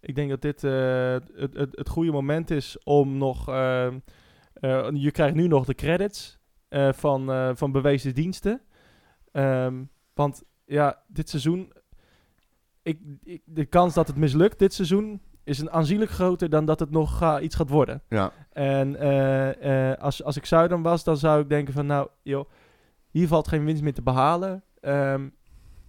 Speaker 1: Ik denk dat dit eh, het, het, het goede moment is om nog... eh, eh, je krijgt nu nog de credits eh, van, eh, van bewezen diensten. Ehm, want ja, dit seizoen... Ik, ik, de kans dat het mislukt dit seizoen is een aanzienlijk groter dan dat het nog ga- iets gaat worden.
Speaker 2: Ja.
Speaker 1: En eh, eh, als, als ik Zuidam was, dan zou ik denken van... Nou, joh, hier valt geen winst meer te behalen. Ehm,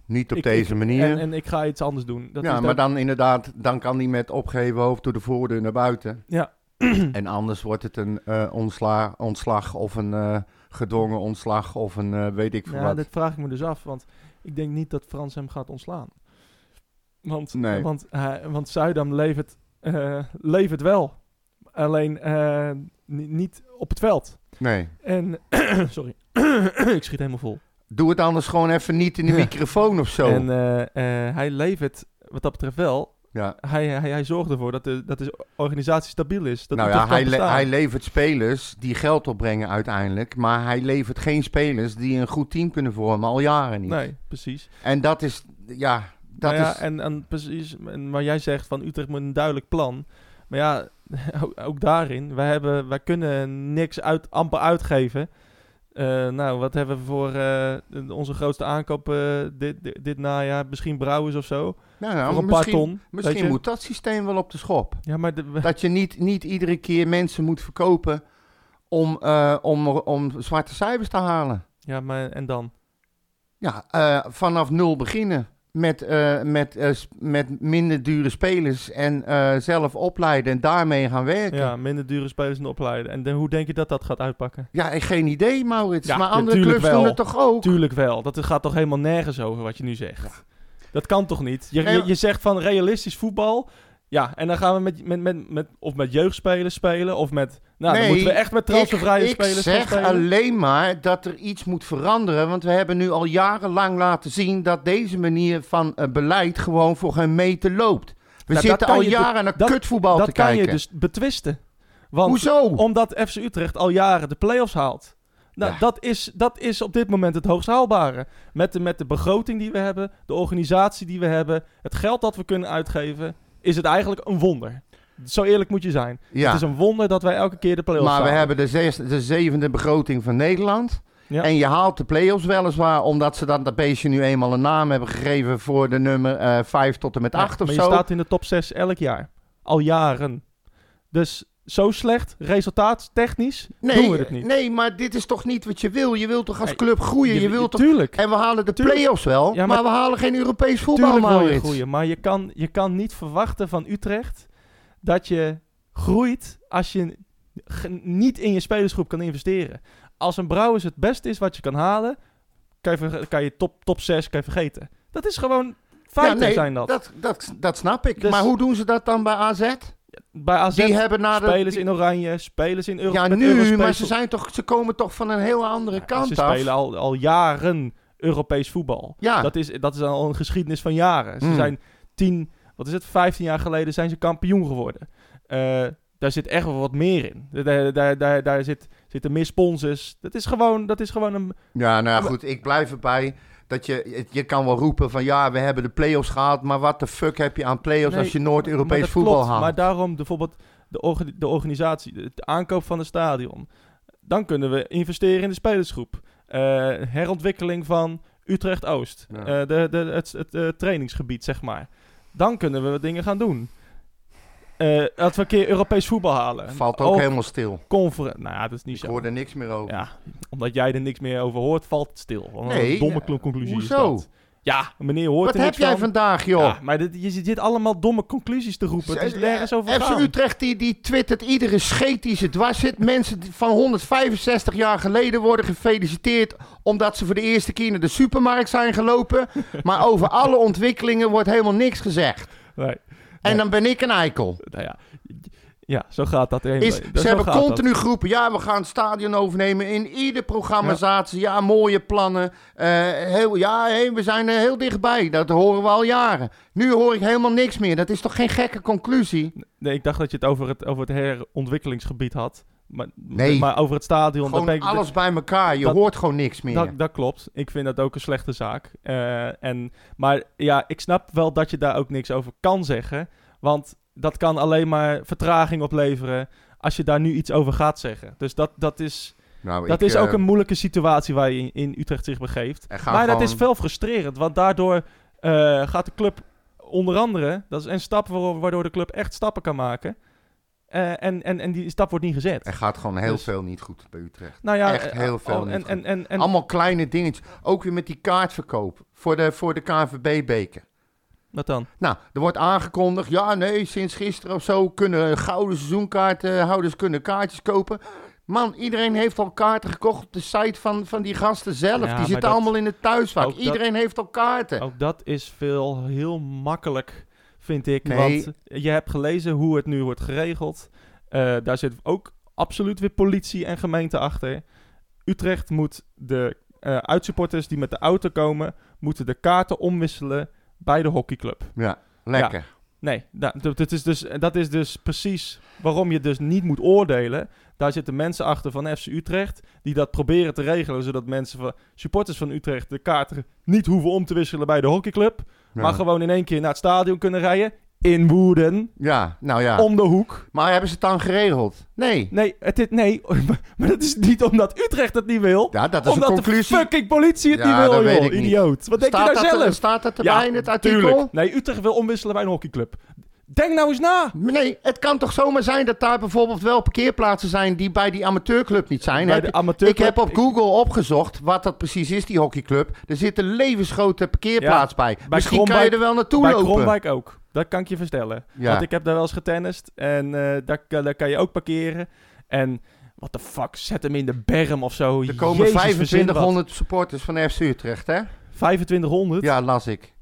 Speaker 2: Niet op
Speaker 1: ik-
Speaker 2: deze
Speaker 1: ik-
Speaker 2: manier.
Speaker 1: En, en ik ga iets anders doen. Dat
Speaker 2: ja, maar
Speaker 1: dat-
Speaker 2: dan inderdaad, dan kan hij met opgeheven hoofd door de voordeur naar buiten.
Speaker 1: Ja. (clears throat)
Speaker 2: En anders wordt het een eh, ontsla ontslag of een eh, gedwongen ontslag of een eh, weet ik veel
Speaker 1: ja,
Speaker 2: wat.
Speaker 1: dat vraag ik me dus af. Want ik denk niet dat Frans hem gaat ontslaan. Want,
Speaker 2: Nee.
Speaker 1: want, hij- want Zuidam levert, eh, levert wel. Alleen eh, ni- niet op het veld.
Speaker 2: Nee.
Speaker 1: En, (clears throat) sorry, (clears throat) ik schiet helemaal vol.
Speaker 2: Doe het anders gewoon even niet in de microfoon of zo.
Speaker 1: En eh, eh, hij levert wat dat betreft wel.
Speaker 2: ja.
Speaker 1: Hij, hij, hij zorgt ervoor dat de, dat de organisatie stabiel is. Dat
Speaker 2: nou ja, hij, le- hij levert spelers die geld opbrengen uiteindelijk. Maar hij levert geen spelers die een goed team kunnen vormen, al jaren niet.
Speaker 1: Nee, precies.
Speaker 2: En dat is, ja, dat
Speaker 1: Nou ja,
Speaker 2: is...
Speaker 1: en, en precies, en, maar jij zegt van Utrecht moet een duidelijk plan. Maar ja, (laughs) ook, daarin, wij, hebben, wij kunnen niks uit, amper uitgeven. Eh, nou, wat hebben we voor eh, onze grootste aankoop eh, dit, dit, dit najaar? Misschien Brouwers of zo.
Speaker 2: nou, nou,
Speaker 1: een
Speaker 2: misschien
Speaker 1: paar ton.
Speaker 2: misschien moet dat systeem wel op de schop.
Speaker 1: Ja, maar de,
Speaker 2: Dat je niet, niet iedere keer mensen moet verkopen om, om, om zwarte cijfers te halen.
Speaker 1: ja, maar en dan?
Speaker 2: Ja, vanaf nul beginnen. Met, eh, met, eh, met minder dure spelers en eh, zelf opleiden en daarmee gaan werken.
Speaker 1: Ja, minder dure spelers en opleiden. En de- hoe denk je dat dat gaat uitpakken?
Speaker 2: Ja, ik geen idee, Maurits.
Speaker 1: Ja,
Speaker 2: maar andere clubs
Speaker 1: wel.
Speaker 2: doen het toch ook?
Speaker 1: Tuurlijk wel. Dat gaat toch helemaal nergens over wat je nu zegt. Dat kan toch niet? Je, je zegt van realistisch voetbal. Ja, en dan gaan we met, met, met, met, of met jeugdspelers spelen. Of met. Nou, dan
Speaker 2: Nee,
Speaker 1: moeten we echt met transfervrije
Speaker 2: ik,
Speaker 1: spelers
Speaker 2: ik zeg
Speaker 1: spelen.
Speaker 2: alleen maar dat er iets moet veranderen. Want we hebben nu al jarenlang laten zien dat deze manier van eh, beleid gewoon voor geen meter loopt. We
Speaker 1: dat
Speaker 2: zitten
Speaker 1: kan
Speaker 2: al jaren naar
Speaker 1: dat-
Speaker 2: kutvoetbal
Speaker 1: dat
Speaker 2: te
Speaker 1: kan
Speaker 2: kijken.
Speaker 1: je dus betwisten. Want
Speaker 2: Hoezo?
Speaker 1: omdat FC Utrecht al jaren de play-offs haalt. Nou,
Speaker 2: Ja.
Speaker 1: dat, is, dat is op dit moment het hoogst haalbare. Met de, met de begroting die we hebben, de organisatie die we hebben, het geld dat we kunnen uitgeven, is het eigenlijk een wonder. Zo eerlijk moet je zijn.
Speaker 2: ja.
Speaker 1: Het is een wonder dat wij elke keer de play-offs
Speaker 2: Maar we hebben de, de zevende begroting van Nederland.
Speaker 1: Ja.
Speaker 2: En je haalt de play-offs weliswaar, omdat ze dan dat beestje nu eenmaal een naam hebben gegeven voor de nummer eh 5 tot en met
Speaker 1: Ja,
Speaker 2: 8 of
Speaker 1: maar
Speaker 2: zo.
Speaker 1: je staat in de top 6 elk jaar. Al jaren. Dus zo slecht, resultaattechnisch,
Speaker 2: nee,
Speaker 1: doen we het niet.
Speaker 2: nee, maar dit is toch niet wat je wil? Je wilt toch als club groeien? Je, wilt toch...
Speaker 1: Tuurlijk.
Speaker 2: En we halen de play-offs wel,
Speaker 1: Ja,
Speaker 2: maar,
Speaker 1: maar-
Speaker 2: we halen geen Europees voetbal,
Speaker 1: Tuurlijk wil je
Speaker 2: Maurits.
Speaker 1: groeien, maar je kan, je kan niet verwachten van Utrecht dat je groeit als je niet in je spelersgroep kan investeren. Als een Brouwers het beste is wat je kan halen, kan je, kan je top, top 6 kan je vergeten. Dat is gewoon feiten
Speaker 2: Ja, nee,
Speaker 1: zijn dat.
Speaker 2: Dat, dat, dat snap ik.
Speaker 1: Dus-
Speaker 2: maar hoe doen ze dat dan bij AZ?
Speaker 1: Bij AZ
Speaker 2: Die hebben naar de...
Speaker 1: spelers in oranje, spelers in Euro
Speaker 2: ja, nu,
Speaker 1: Eurospecial.
Speaker 2: maar ze, zijn toch, ze komen toch van een heel andere
Speaker 1: Ja,
Speaker 2: kant
Speaker 1: Ze
Speaker 2: af.
Speaker 1: spelen al, al jaren Europees voetbal.
Speaker 2: Ja.
Speaker 1: Dat, is, dat is al een geschiedenis van jaren. Ze
Speaker 2: Hmm.
Speaker 1: zijn tien, wat is het, 15 jaar geleden zijn ze kampioen geworden. Eh, daar zit echt wel wat meer in. Daar, daar, daar, daar zit, zitten meer sponsors. Dat is gewoon, dat is gewoon een...
Speaker 2: Ja, nou ja, goed, ik blijf erbij dat je, je kan wel roepen van ja, we hebben de play-offs gehaald, maar wat de fuck heb je aan play-offs
Speaker 1: Nee,
Speaker 2: als je Noord-Europees voetbal
Speaker 1: klopt,
Speaker 2: haalt?
Speaker 1: Maar daarom bijvoorbeeld de, orga- de organisatie, de, de aankoop van het stadion. Dan kunnen we investeren in de spelersgroep. Eh, herontwikkeling van Utrecht-Oost.
Speaker 2: Ja.
Speaker 1: Eh, de, de, het het eh, trainingsgebied, zeg maar. Dan kunnen we dingen gaan doen. Eh dat we een keer Europees voetbal halen.
Speaker 2: Valt ook helemaal stil.
Speaker 1: Conferen. Nou ja, dat is niet
Speaker 2: Ik
Speaker 1: zo.
Speaker 2: hoor er niks meer over.
Speaker 1: Ja, omdat jij er niks meer over hoort, valt het stil. Wat
Speaker 2: Nee,
Speaker 1: een domme cl- conclusie
Speaker 2: hoezo?
Speaker 1: is dat. Ja, meneer hoort
Speaker 2: Wat
Speaker 1: er
Speaker 2: heb jij
Speaker 1: van.
Speaker 2: vandaag, joh?
Speaker 1: Ja, maar dit, je zit allemaal domme conclusies te roepen. Het is nergens over
Speaker 2: FC
Speaker 1: gaan.
Speaker 2: Utrecht die, die twittert iedere scheet die ze dwars zit. Mensen van 165 jaar geleden worden gefeliciteerd omdat ze voor de eerste keer naar de supermarkt zijn gelopen. (laughs) maar over alle ontwikkelingen wordt helemaal niks gezegd.
Speaker 1: Nee.
Speaker 2: En dan ben ik een eikel.
Speaker 1: Nou ja, ja zo gaat dat.
Speaker 2: Is,
Speaker 1: Zo
Speaker 2: ze hebben continu geroepen, ja, we gaan het stadion overnemen in ieder programmazatie. Ja, mooie plannen. Eh, heel, ja, we zijn er heel dichtbij. Dat horen we al jaren. Nu hoor ik helemaal niks meer. Dat is toch geen gekke conclusie?
Speaker 1: Nee, ik dacht dat je het over het, over het herontwikkelingsgebied had. Maar,
Speaker 2: Nee.
Speaker 1: maar over het stadion...
Speaker 2: Gewoon
Speaker 1: ik-
Speaker 2: alles bij elkaar. Je
Speaker 1: dat-
Speaker 2: hoort gewoon niks meer.
Speaker 1: Dat, dat klopt. Ik vind dat ook een slechte zaak. Eh, en, maar ja, ik snap wel dat je daar ook niks over kan zeggen. Want dat kan alleen maar vertraging opleveren als je daar nu iets over gaat zeggen. Dus dat, dat is,
Speaker 2: nou,
Speaker 1: dat
Speaker 2: ik,
Speaker 1: is
Speaker 2: eh,
Speaker 1: ook een moeilijke situatie waar je in, in Utrecht zich begeeft. Maar dat is veel frustrerend, want daardoor eh, gaat de club onder andere... Dat is een stap waardoor, de club echt stappen kan maken. Eh, en, en, en die stap wordt niet gezet.
Speaker 2: Er gaat gewoon heel
Speaker 1: Dus-
Speaker 2: veel niet goed bij Utrecht.
Speaker 1: nou ja,
Speaker 2: echt
Speaker 1: eh,
Speaker 2: heel veel
Speaker 1: oh,
Speaker 2: niet
Speaker 1: en,
Speaker 2: goed.
Speaker 1: en, en, en,
Speaker 2: Allemaal kleine dingetjes. Ook weer met die kaartverkoop voor de, voor de KNVB-beker.
Speaker 1: Wat dan?
Speaker 2: Nou, er wordt aangekondigd, ja nee, sinds gisteren of zo kunnen gouden seizoenkaartenhouders kunnen kaartjes kopen. Man, iedereen heeft al kaarten gekocht op de site van, van die gasten zelf.
Speaker 1: Ja,
Speaker 2: die zitten
Speaker 1: dat-
Speaker 2: allemaal in het thuisvak.
Speaker 1: dat-
Speaker 2: Iedereen heeft al kaarten.
Speaker 1: Ook dat is veel heel makkelijk, vind ik.
Speaker 2: Nee.
Speaker 1: Want je hebt gelezen hoe het nu wordt geregeld. Eh, daar zit ook absoluut weer politie en gemeente achter. Utrecht moet de eh, uitsupporters die met de auto komen, moeten de kaarten omwisselen bij de hockeyclub.
Speaker 2: Ja, lekker.
Speaker 1: Nee, da- dat, dat is dus, dat is dus precies waarom je dus niet moet oordelen. Daar zitten mensen achter van FC Utrecht die dat proberen te regelen, zodat mensen van supporters van Utrecht de kaarten niet hoeven om te wisselen bij de hockeyclub,
Speaker 2: Ja.
Speaker 1: maar gewoon in één keer naar het stadion kunnen rijden in Woerden,
Speaker 2: Ja, nou ja.
Speaker 1: om de hoek.
Speaker 2: Maar hebben ze het dan geregeld? Nee.
Speaker 1: Nee, het is, nee, (laughs) maar dat is niet omdat Utrecht het niet wil.
Speaker 2: Ja, dat is
Speaker 1: omdat
Speaker 2: een conclusie.
Speaker 1: de fucking politie het
Speaker 2: Ja,
Speaker 1: niet wil,
Speaker 2: dat weet
Speaker 1: joh,
Speaker 2: ik niet.
Speaker 1: idioot. Wat denk je nou
Speaker 2: dat,
Speaker 1: zelf?
Speaker 2: staat dat erbij in het artikel?
Speaker 1: tuurlijk. Nee, Utrecht wil omwisselen bij een hockeyclub. Denk nou eens na.
Speaker 2: Nee, het kan toch zomaar zijn dat daar bijvoorbeeld wel parkeerplaatsen zijn die bij die amateurclub niet zijn.
Speaker 1: Bij
Speaker 2: Heb
Speaker 1: de amateurclub-
Speaker 2: ik heb op
Speaker 1: ik-
Speaker 2: Google opgezocht wat dat precies is, die hockeyclub. Er zit een levensgrote parkeerplaats bij. Misschien kan je er wel naartoe
Speaker 1: Bij
Speaker 2: lopen.
Speaker 1: Kromwijk ook. Dat kan ik je vertellen.
Speaker 2: Ja.
Speaker 1: Want ik heb daar wel eens getennist. En eh, daar, kan- daar kan je ook parkeren. En what the fuck, zet hem in de berm of zo.
Speaker 2: Er komen
Speaker 1: Jezus, verzin wat.
Speaker 2: 2500 supporters van FC Utrecht, hè?
Speaker 1: 2500? Ja.
Speaker 2: Ja, las ik.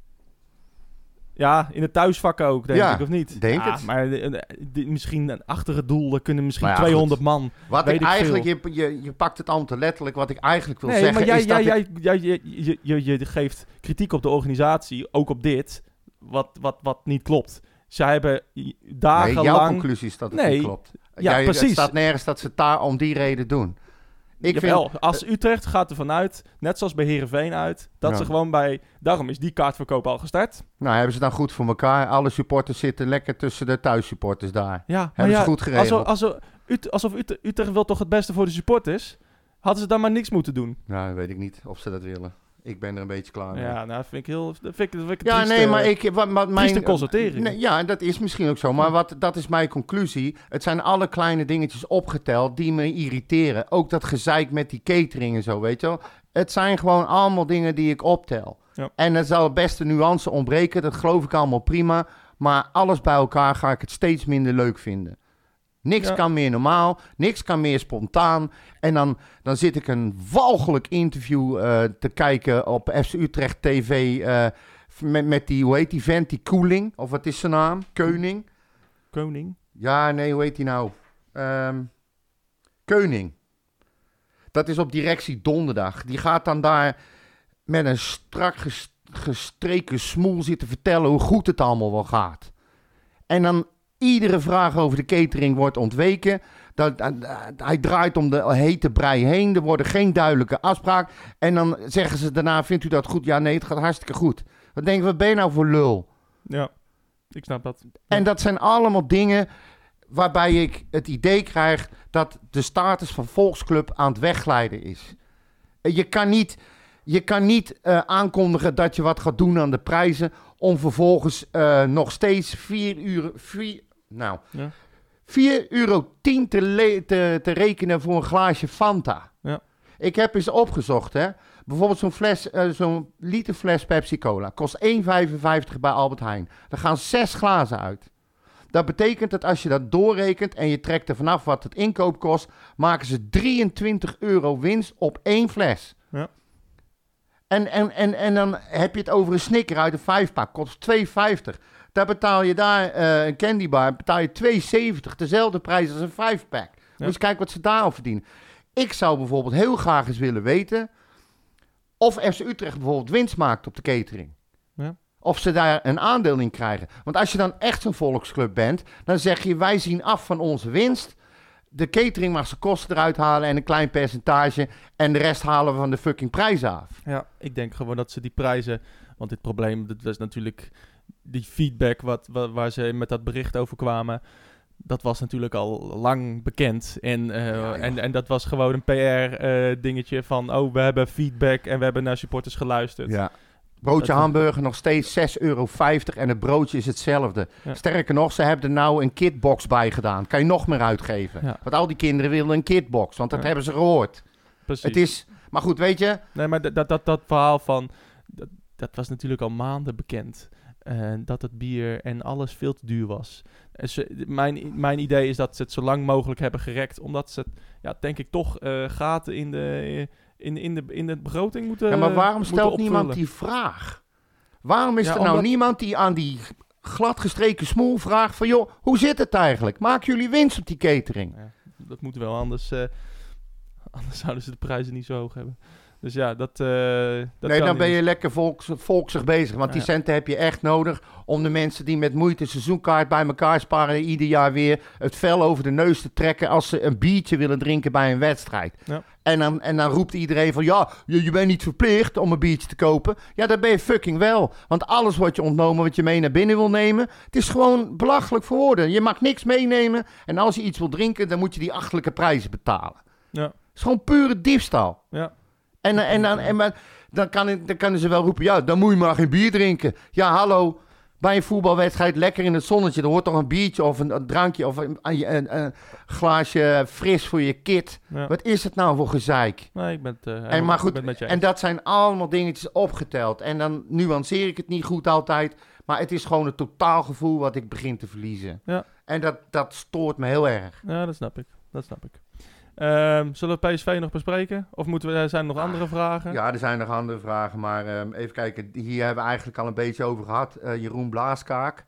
Speaker 1: in het thuisvak ook, denk
Speaker 2: Ja,
Speaker 1: ik, of niet?
Speaker 2: denk
Speaker 1: Ja,
Speaker 2: het.
Speaker 1: Maar eh, eh, misschien achter het doel, er kunnen misschien
Speaker 2: Maar ja,
Speaker 1: 200 man.
Speaker 2: Wat ik eigenlijk, je, je, je pakt het allemaal te letterlijk. Wat ik eigenlijk wil
Speaker 1: Nee,
Speaker 2: zeggen
Speaker 1: maar jij,
Speaker 2: is dat
Speaker 1: jij,
Speaker 2: ik-
Speaker 1: jij, jij, je, je, je, je geeft kritiek op de organisatie, ook op dit, wat, wat, wat niet klopt. Zij hebben
Speaker 2: Nee,
Speaker 1: dagenlang...
Speaker 2: jouw conclusie is dat het
Speaker 1: Nee.
Speaker 2: niet klopt.
Speaker 1: Ja,
Speaker 2: Jij,
Speaker 1: precies.
Speaker 2: Het staat nergens dat ze het daar om die reden doen. Ik
Speaker 1: Jawel,
Speaker 2: vind,
Speaker 1: als Utrecht gaat ervan uit, net zoals bij Herenveen uit, dat
Speaker 2: Ja.
Speaker 1: ze gewoon bij. Daarom is die kaartverkoop al gestart.
Speaker 2: nou, hebben ze dan goed voor elkaar. Alle supporters zitten lekker tussen de thuissupporters daar.
Speaker 1: Ja,
Speaker 2: Hebben ze goed geregeld.
Speaker 1: Alsof, alsof, alsof Ut- Utrecht wil toch het beste voor de supporters? Hadden ze dan maar niks moeten doen?
Speaker 2: Nou, weet ik niet of ze dat willen. Ik ben er een beetje klaar mee.
Speaker 1: Ja, nou, dat vind ik heel. Dat vind ik, dat vind ik een
Speaker 2: Ja, nee, maar ik... Wat, wat mijn,
Speaker 1: constatering.
Speaker 2: Nee, ja, dat is misschien ook zo. Maar wat, dat is mijn conclusie. Het zijn alle kleine dingetjes opgeteld die me irriteren. Ook dat gezeik met die catering en zo, weet je wel. Het zijn gewoon allemaal dingen die ik optel.
Speaker 1: Ja.
Speaker 2: En er zal best een nuance ontbreken. Dat geloof ik allemaal prima. Maar alles bij elkaar ga ik het steeds minder leuk vinden. Niks
Speaker 1: Ja.
Speaker 2: kan meer normaal, niks kan meer spontaan. En dan, dan zit ik een walgelijk interview eh, te kijken op FC Utrecht TV eh, met, met die, hoe heet die vent, die Koeling, of wat is zijn naam? Keuning?
Speaker 1: Koning.
Speaker 2: Ja, nee, hoe heet die nou? Ehm Keuning. Dat is op directie donderdag. Die gaat dan daar met een strak ges- gestreken smoel zitten vertellen hoe goed het allemaal wel gaat. En dan iedere vraag over de catering wordt ontweken. Dat, dat- dat- hij draait om de hete brei heen. Er worden geen duidelijke afspraken. En dan zeggen ze daarna, vindt u dat goed? Ja, nee, het gaat hartstikke goed. Dan denken we, wat ben je nou voor lul?
Speaker 1: Ja, ik snap dat.
Speaker 2: En dat zijn allemaal dingen waarbij ik het idee krijg dat de status van Volksclub aan het wegglijden is. Eh, Je kan niet, je kan niet eh, aankondigen dat je wat gaat doen aan de prijzen om vervolgens eh, nog steeds 4 uur, vier, nou,
Speaker 1: Ja.
Speaker 2: 4 euro 10 te, te, te rekenen voor een glaasje Fanta.
Speaker 1: Ja.
Speaker 2: Ik heb eens opgezocht, hè. Bijvoorbeeld zo'n fles, eh, zo'n liter fles Pepsi Cola kost 1,55 bij Albert Heijn. Er gaan zes glazen uit. Dat betekent dat als je dat doorrekent en je trekt er vanaf wat het inkoop kost, maken ze 23 euro winst op één fles.
Speaker 1: Ja.
Speaker 2: En, en, en, en dan heb je het over een snicker uit een vijfpak, kost 2,50. Daar betaal je daar eh, een candybar, betaal je 2,70. Dezelfde prijs als een vijfpack. Moet je eens kijken wat ze daarop verdienen. Ik zou bijvoorbeeld heel graag eens willen weten of FC Utrecht bijvoorbeeld winst maakt op de catering.
Speaker 1: Ja.
Speaker 2: Of ze daar een aandeel in krijgen. Want als je dan echt zo'n volksclub bent, dan zeg je wij zien af van onze winst. De catering mag zijn kosten eruit halen en een klein percentage. En de rest halen we van de fucking prijzen af.
Speaker 1: Ja, ik denk gewoon dat ze die prijzen... Want dit probleem, dat was natuurlijk die feedback wat, wa- waar ze met dat bericht over kwamen... Dat was natuurlijk al lang bekend. En, eh,
Speaker 2: Ja,
Speaker 1: en, en dat was gewoon een PR-dingetje van... Oh, we hebben feedback en we hebben naar supporters geluisterd.
Speaker 2: Ja. Broodje
Speaker 1: Dat-
Speaker 2: hamburger nog steeds 6,50 euro en het broodje is hetzelfde.
Speaker 1: Ja.
Speaker 2: Sterker nog, ze hebben er nou een kitbox bij gedaan. Kan je nog meer uitgeven. Want al die kinderen willen een kitbox, want dat hebben ze gehoord.
Speaker 1: Precies.
Speaker 2: Het is, maar goed, weet je,
Speaker 1: Nee, maar dat, dat, dat, dat verhaal van... Dat, dat was natuurlijk al maanden bekend. Eh, dat het bier en alles veel te duur was. En ze, mijn, mijn idee is dat ze het zo lang mogelijk hebben gerekt. Omdat ze, ja, denk ik, toch eh, gaten in de, in, in, de, in de begroting moeten
Speaker 2: ja, maar waarom stelt niemand die vraag? Waarom is
Speaker 1: Ja,
Speaker 2: er nou
Speaker 1: omdat-
Speaker 2: niemand die aan die gladgestreken smoel vraagt van... joh, hoe zit het eigenlijk? Maken jullie winst op die catering?
Speaker 1: Ja, dat moet wel, anders, eh, anders zouden ze de prijzen niet zo hoog hebben. Dus ja, dat, eh dat
Speaker 2: nee, dan ben je lekker volks, volksig bezig. Want die centen heb je echt nodig om de mensen die met moeite een seizoenkaart bij elkaar sparen... ieder jaar weer het vel over de neus te trekken als ze een biertje willen drinken bij een wedstrijd.
Speaker 1: Ja.
Speaker 2: En, dan, en dan roept iedereen van ja, je, je bent niet verplicht om een biertje te kopen. Ja, dat ben je fucking wel. Want alles wordt je ontnomen wat je mee naar binnen wil nemen. Het is gewoon belachelijk voor woorden. Je mag niks meenemen. En als je iets wil drinken, dan moet je die achterlijke prijzen betalen.
Speaker 1: Ja,
Speaker 2: Het is gewoon pure diefstal.
Speaker 1: ja.
Speaker 2: En, en, dan, en maar, dan, kan, ik- dan kunnen ze wel roepen, ja, dan moet je maar geen bier drinken. Ja, hallo, bij een voetbalwedstrijd lekker in het zonnetje, er hoort toch een biertje of een, een drankje of een, een, een- een glaasje fris voor je kit.
Speaker 1: ja.
Speaker 2: Wat is het nou voor gezeik?
Speaker 1: Nee, ik ben het, eh,
Speaker 2: En maar goed,
Speaker 1: met je
Speaker 2: en dat zijn allemaal dingetjes opgeteld. En dan nuanceer ik het niet goed altijd, maar het is gewoon het totaalgevoel wat ik begin te verliezen.
Speaker 1: Ja.
Speaker 2: En dat, dat stoort me heel erg.
Speaker 1: Ja, dat snap ik. Dat snap ik. Ehm, zullen we PSV nog bespreken? Of moeten we, zijn er nog andere vragen?
Speaker 2: Ja, er zijn nog andere vragen, maar ehm, even kijken. Hier hebben we eigenlijk al een beetje over gehad. Eh, Jeroen Blaaskaak,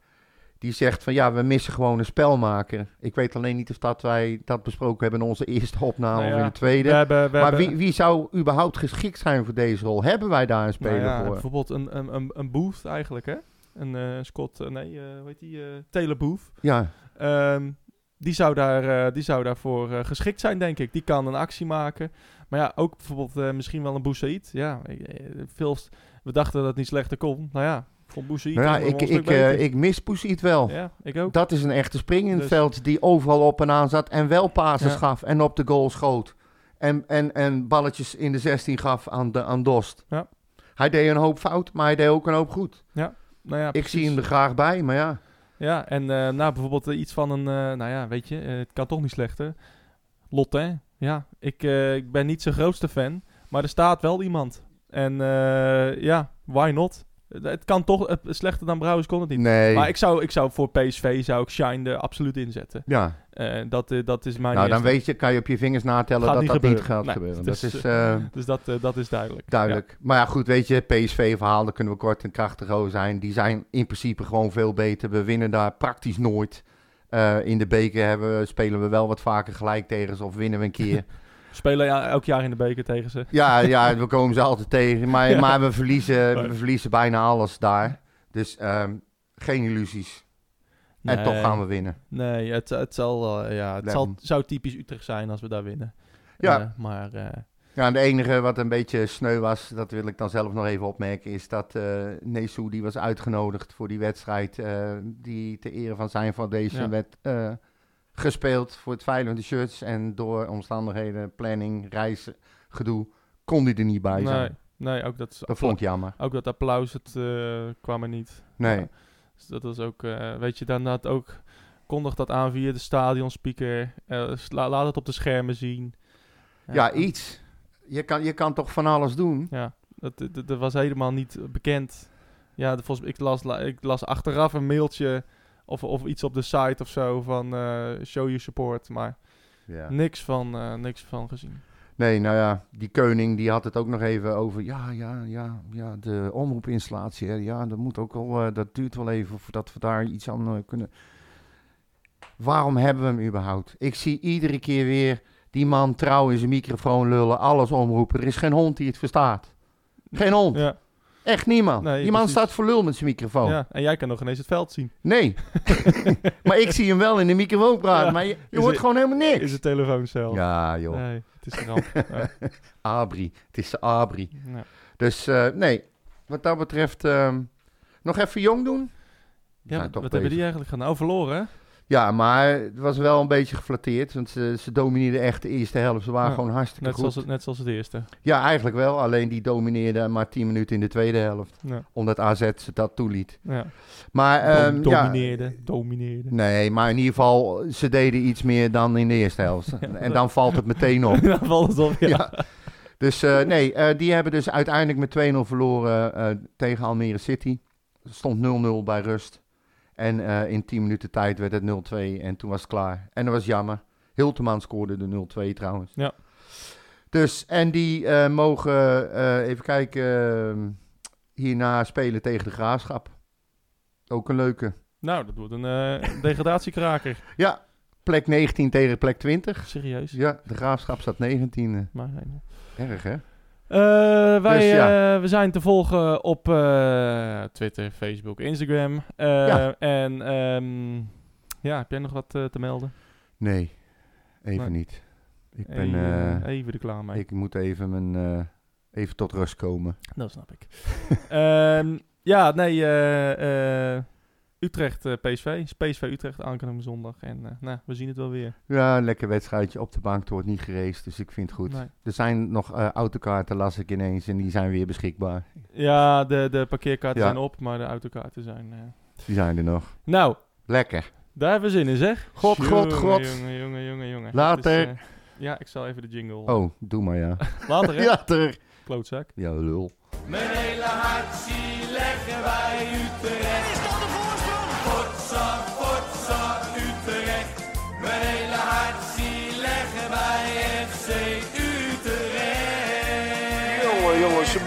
Speaker 2: die zegt van ja, we missen gewoon een spelmaker. Ik weet alleen niet of dat wij dat besproken hebben in onze eerste opname
Speaker 1: Nou
Speaker 2: of in de tweede.
Speaker 1: We hebben, we
Speaker 2: maar
Speaker 1: hebben,
Speaker 2: wie, wie zou überhaupt geschikt zijn voor deze rol? Hebben wij daar een
Speaker 1: nou
Speaker 2: speler
Speaker 1: ja,
Speaker 2: voor?
Speaker 1: Bijvoorbeeld een, een, een, een Booth eigenlijk, hè? Een eh, Scott, eh, nee, eh, hoe heet die? Taylor Booth.
Speaker 2: Ja,
Speaker 1: Ehm, die, zou daar, eh, die zou daarvoor eh, geschikt zijn, denk ik. Die kan een actie maken. Maar ja, ook bijvoorbeeld eh, misschien wel een Boussaïd. Ja, veel, we dachten dat het niet slechter kon. Nou ja, vond Boussaïd
Speaker 2: nou ja ik, ik, ik mis Poesiet wel.
Speaker 1: Ja, ik ook.
Speaker 2: Dat is een echte spring in het
Speaker 1: Dus-
Speaker 2: veld die overal op en aan zat en wel passes
Speaker 1: Ja.
Speaker 2: gaf en op de goal schoot. En, en, en balletjes in de 16 gaf aan, de, aan Dost.
Speaker 1: Ja.
Speaker 2: Hij deed een hoop fout, maar hij deed ook een hoop goed.
Speaker 1: Nou ja,
Speaker 2: ik zie hem er graag bij, maar ja.
Speaker 1: Ja, en eh, nou, bijvoorbeeld eh, iets van een, eh, nou ja, weet je, het kan toch niet slechter. Lotte, ja, ik, ik ben niet zijn grootste fan, maar er staat wel iemand. En ja, why not? Het kan toch, slechter dan Brouwers kon het niet.
Speaker 2: Nee.
Speaker 1: Maar ik zou, ik zou voor PSV zou ik Shine er absoluut inzetten.
Speaker 2: Ja,
Speaker 1: Eh, dat, eh, dat is mijn
Speaker 2: nou dan weet je, kan je op je vingers natellen
Speaker 1: Gaat
Speaker 2: dat
Speaker 1: niet
Speaker 2: dat niet gaat
Speaker 1: Nee,
Speaker 2: gebeuren. (laughs)
Speaker 1: dus,
Speaker 2: dat is
Speaker 1: Dus dat, dat is duidelijk.
Speaker 2: duidelijk. Maar ja, goed, weet je, PSV-verhaal, daar kunnen we kort en krachtig over zijn. Die zijn in principe gewoon veel beter. We winnen daar praktisch nooit. Eh, in de beker hebben, spelen we wel wat vaker gelijk tegen ze of winnen we een keer. (laughs)
Speaker 1: Spelen ja, elk jaar in de beker tegen ze.
Speaker 2: Ja, ja, we komen ze altijd tegen. Maar, (laughs)
Speaker 1: Ja.
Speaker 2: maar we, verliezen, we verliezen bijna alles daar. Dus ehm, geen illusies. En toch gaan we winnen.
Speaker 1: Nee, het, het, zal, eh, ja, het zal, zou typisch Utrecht zijn als we daar winnen.
Speaker 2: Ja.
Speaker 1: Eh, maar eh,
Speaker 2: Ja, en de enige wat een beetje sneu was, dat wil ik dan zelf nog even opmerken, is dat eh Nesu die was uitgenodigd voor die wedstrijd die ter ere van zijn foundation
Speaker 1: Ja.
Speaker 2: werd gespeeld voor het van de shirts. En door omstandigheden, planning, reizen, gedoe, kon hij er niet bij zijn.
Speaker 1: nee, nee, ook dat,
Speaker 2: Dat vond ik jammer.
Speaker 1: ook dat applaus, het eh, kwam er niet.
Speaker 2: Nee.
Speaker 1: Ja, dus dat was ook, eh, weet je, had ook, kondig dat aan via de stadionspeaker. la- laat het op de schermen zien.
Speaker 2: Ja, iets. Je kan, je kan toch van alles doen?
Speaker 1: Ja, dat, dat, dat was helemaal niet bekend. Ja, volgens, ik, las, la- ik las achteraf een mailtje of, of iets op de site of zo van eh, show your support, maar
Speaker 2: Ja.
Speaker 1: niks, van, eh, niks van gezien.
Speaker 2: Nee, nou ja, die koning die had het ook nog even over. Ja, ja, ja, ja, de omroepinstallatie. Hè, ja, dat moet ook al. eh, dat duurt wel even voordat we daar iets aan kunnen. Waarom hebben we hem überhaupt? Ik zie iedere keer weer die man trouw in zijn microfoon lullen, alles omroepen. Er is geen hond die het verstaat. Geen hond.
Speaker 1: Ja,
Speaker 2: Echt niemand.
Speaker 1: Nee,
Speaker 2: die man
Speaker 1: precies.
Speaker 2: staat voor lul met zijn microfoon.
Speaker 1: ja, en jij kan nog ineens het veld zien.
Speaker 2: Nee. (laughs) maar ik zie hem wel in de microfoon praten.
Speaker 1: Ja.
Speaker 2: Maar je, je hoort
Speaker 1: het-
Speaker 2: gewoon helemaal niks.
Speaker 1: Is het telefooncel.
Speaker 2: Ja, joh.
Speaker 1: Nee, het is een ramp. (laughs) ja.
Speaker 2: Abri. Het is de Abri.
Speaker 1: Ja.
Speaker 2: Dus eh, nee, wat dat betreft ehm, nog even jong doen.
Speaker 1: Ja,
Speaker 2: zijn
Speaker 1: wat, wat hebben die eigenlijk gedaan? Oh, verloren, hè?
Speaker 2: Ja, maar het was wel een beetje geflatteerd, want ze, ze domineerden echt de eerste helft. Ze waren
Speaker 1: Ja,
Speaker 2: gewoon hartstikke
Speaker 1: Net
Speaker 2: goed.
Speaker 1: zoals, het, net zoals het eerste.
Speaker 2: Ja, eigenlijk wel. Alleen die domineerden maar 10 minuten in de tweede helft.
Speaker 1: Ja,
Speaker 2: Omdat AZ ze dat toeliet.
Speaker 1: ja.
Speaker 2: Maar ehm,
Speaker 1: Dom- domineerde, domineerde.
Speaker 2: nee, maar in ieder geval, ze deden iets meer dan in de eerste helft. (laughs) En dan valt het meteen op. (laughs)
Speaker 1: Dan valt het op, ja.
Speaker 2: Dus eh, nee, eh, die hebben dus uiteindelijk met 2-0 verloren eh, tegen Almere City. Stond 0-0 bij rust. En eh, in 10 minuten tijd werd het 0-2 en toen was het klaar. En dat was jammer. Hilteman scoorde de 0-2 trouwens.
Speaker 1: Ja.
Speaker 2: Dus, en die eh, mogen, eh, even kijken, eh, hierna spelen tegen de Graafschap. Ook een leuke.
Speaker 1: Nou, dat wordt een degradatiekraker. (laughs)
Speaker 2: Ja, plek 19 tegen plek 20.
Speaker 1: Serieus.
Speaker 2: Ja, de Graafschap staat 19e.
Speaker 1: Maar, nee.
Speaker 2: Erg hè?
Speaker 1: Eh, wij
Speaker 2: Dus ja.
Speaker 1: eh, we zijn te volgen op eh, Twitter, Facebook, Instagram.
Speaker 2: Ja.
Speaker 1: En ehm, ja, heb jij nog wat te melden?
Speaker 2: Nee, even
Speaker 1: Nee.
Speaker 2: niet. Ik ben...
Speaker 1: even,
Speaker 2: eh,
Speaker 1: even er klaar mee.
Speaker 2: Ik moet even, mijn, even tot rust komen.
Speaker 1: Dat snap ik. (laughs) Ehm, ja, nee, Utrecht, eh, PSV. PSV Utrecht aankomende zondag. En eh, nou, we zien het wel weer.
Speaker 2: Ja, een lekker wedstrijdje op de bank. Het wordt niet gereisd, dus ik vind het goed.
Speaker 1: Nee.
Speaker 2: Er zijn nog eh, autokaarten, las ik ineens, en die zijn weer beschikbaar.
Speaker 1: Ja, de, de parkeerkaarten
Speaker 2: Ja.
Speaker 1: zijn op, maar de autokaarten zijn... eh.
Speaker 2: Die zijn er nog.
Speaker 1: Nou,
Speaker 2: Lekker.
Speaker 1: daar hebben we zin in, zeg.
Speaker 2: God, God,
Speaker 1: Jongen,
Speaker 2: God.
Speaker 1: Jongen, jongen, jongen, jongen.
Speaker 2: Later.
Speaker 1: Ja, ik zal even de jingle...
Speaker 2: Oh, doe maar ja. (laughs)
Speaker 1: Later, hè? (laughs)
Speaker 2: Later.
Speaker 1: Klootzak.
Speaker 2: Ja, lul.
Speaker 3: Mijn hele hart zie leggen wij Utrecht.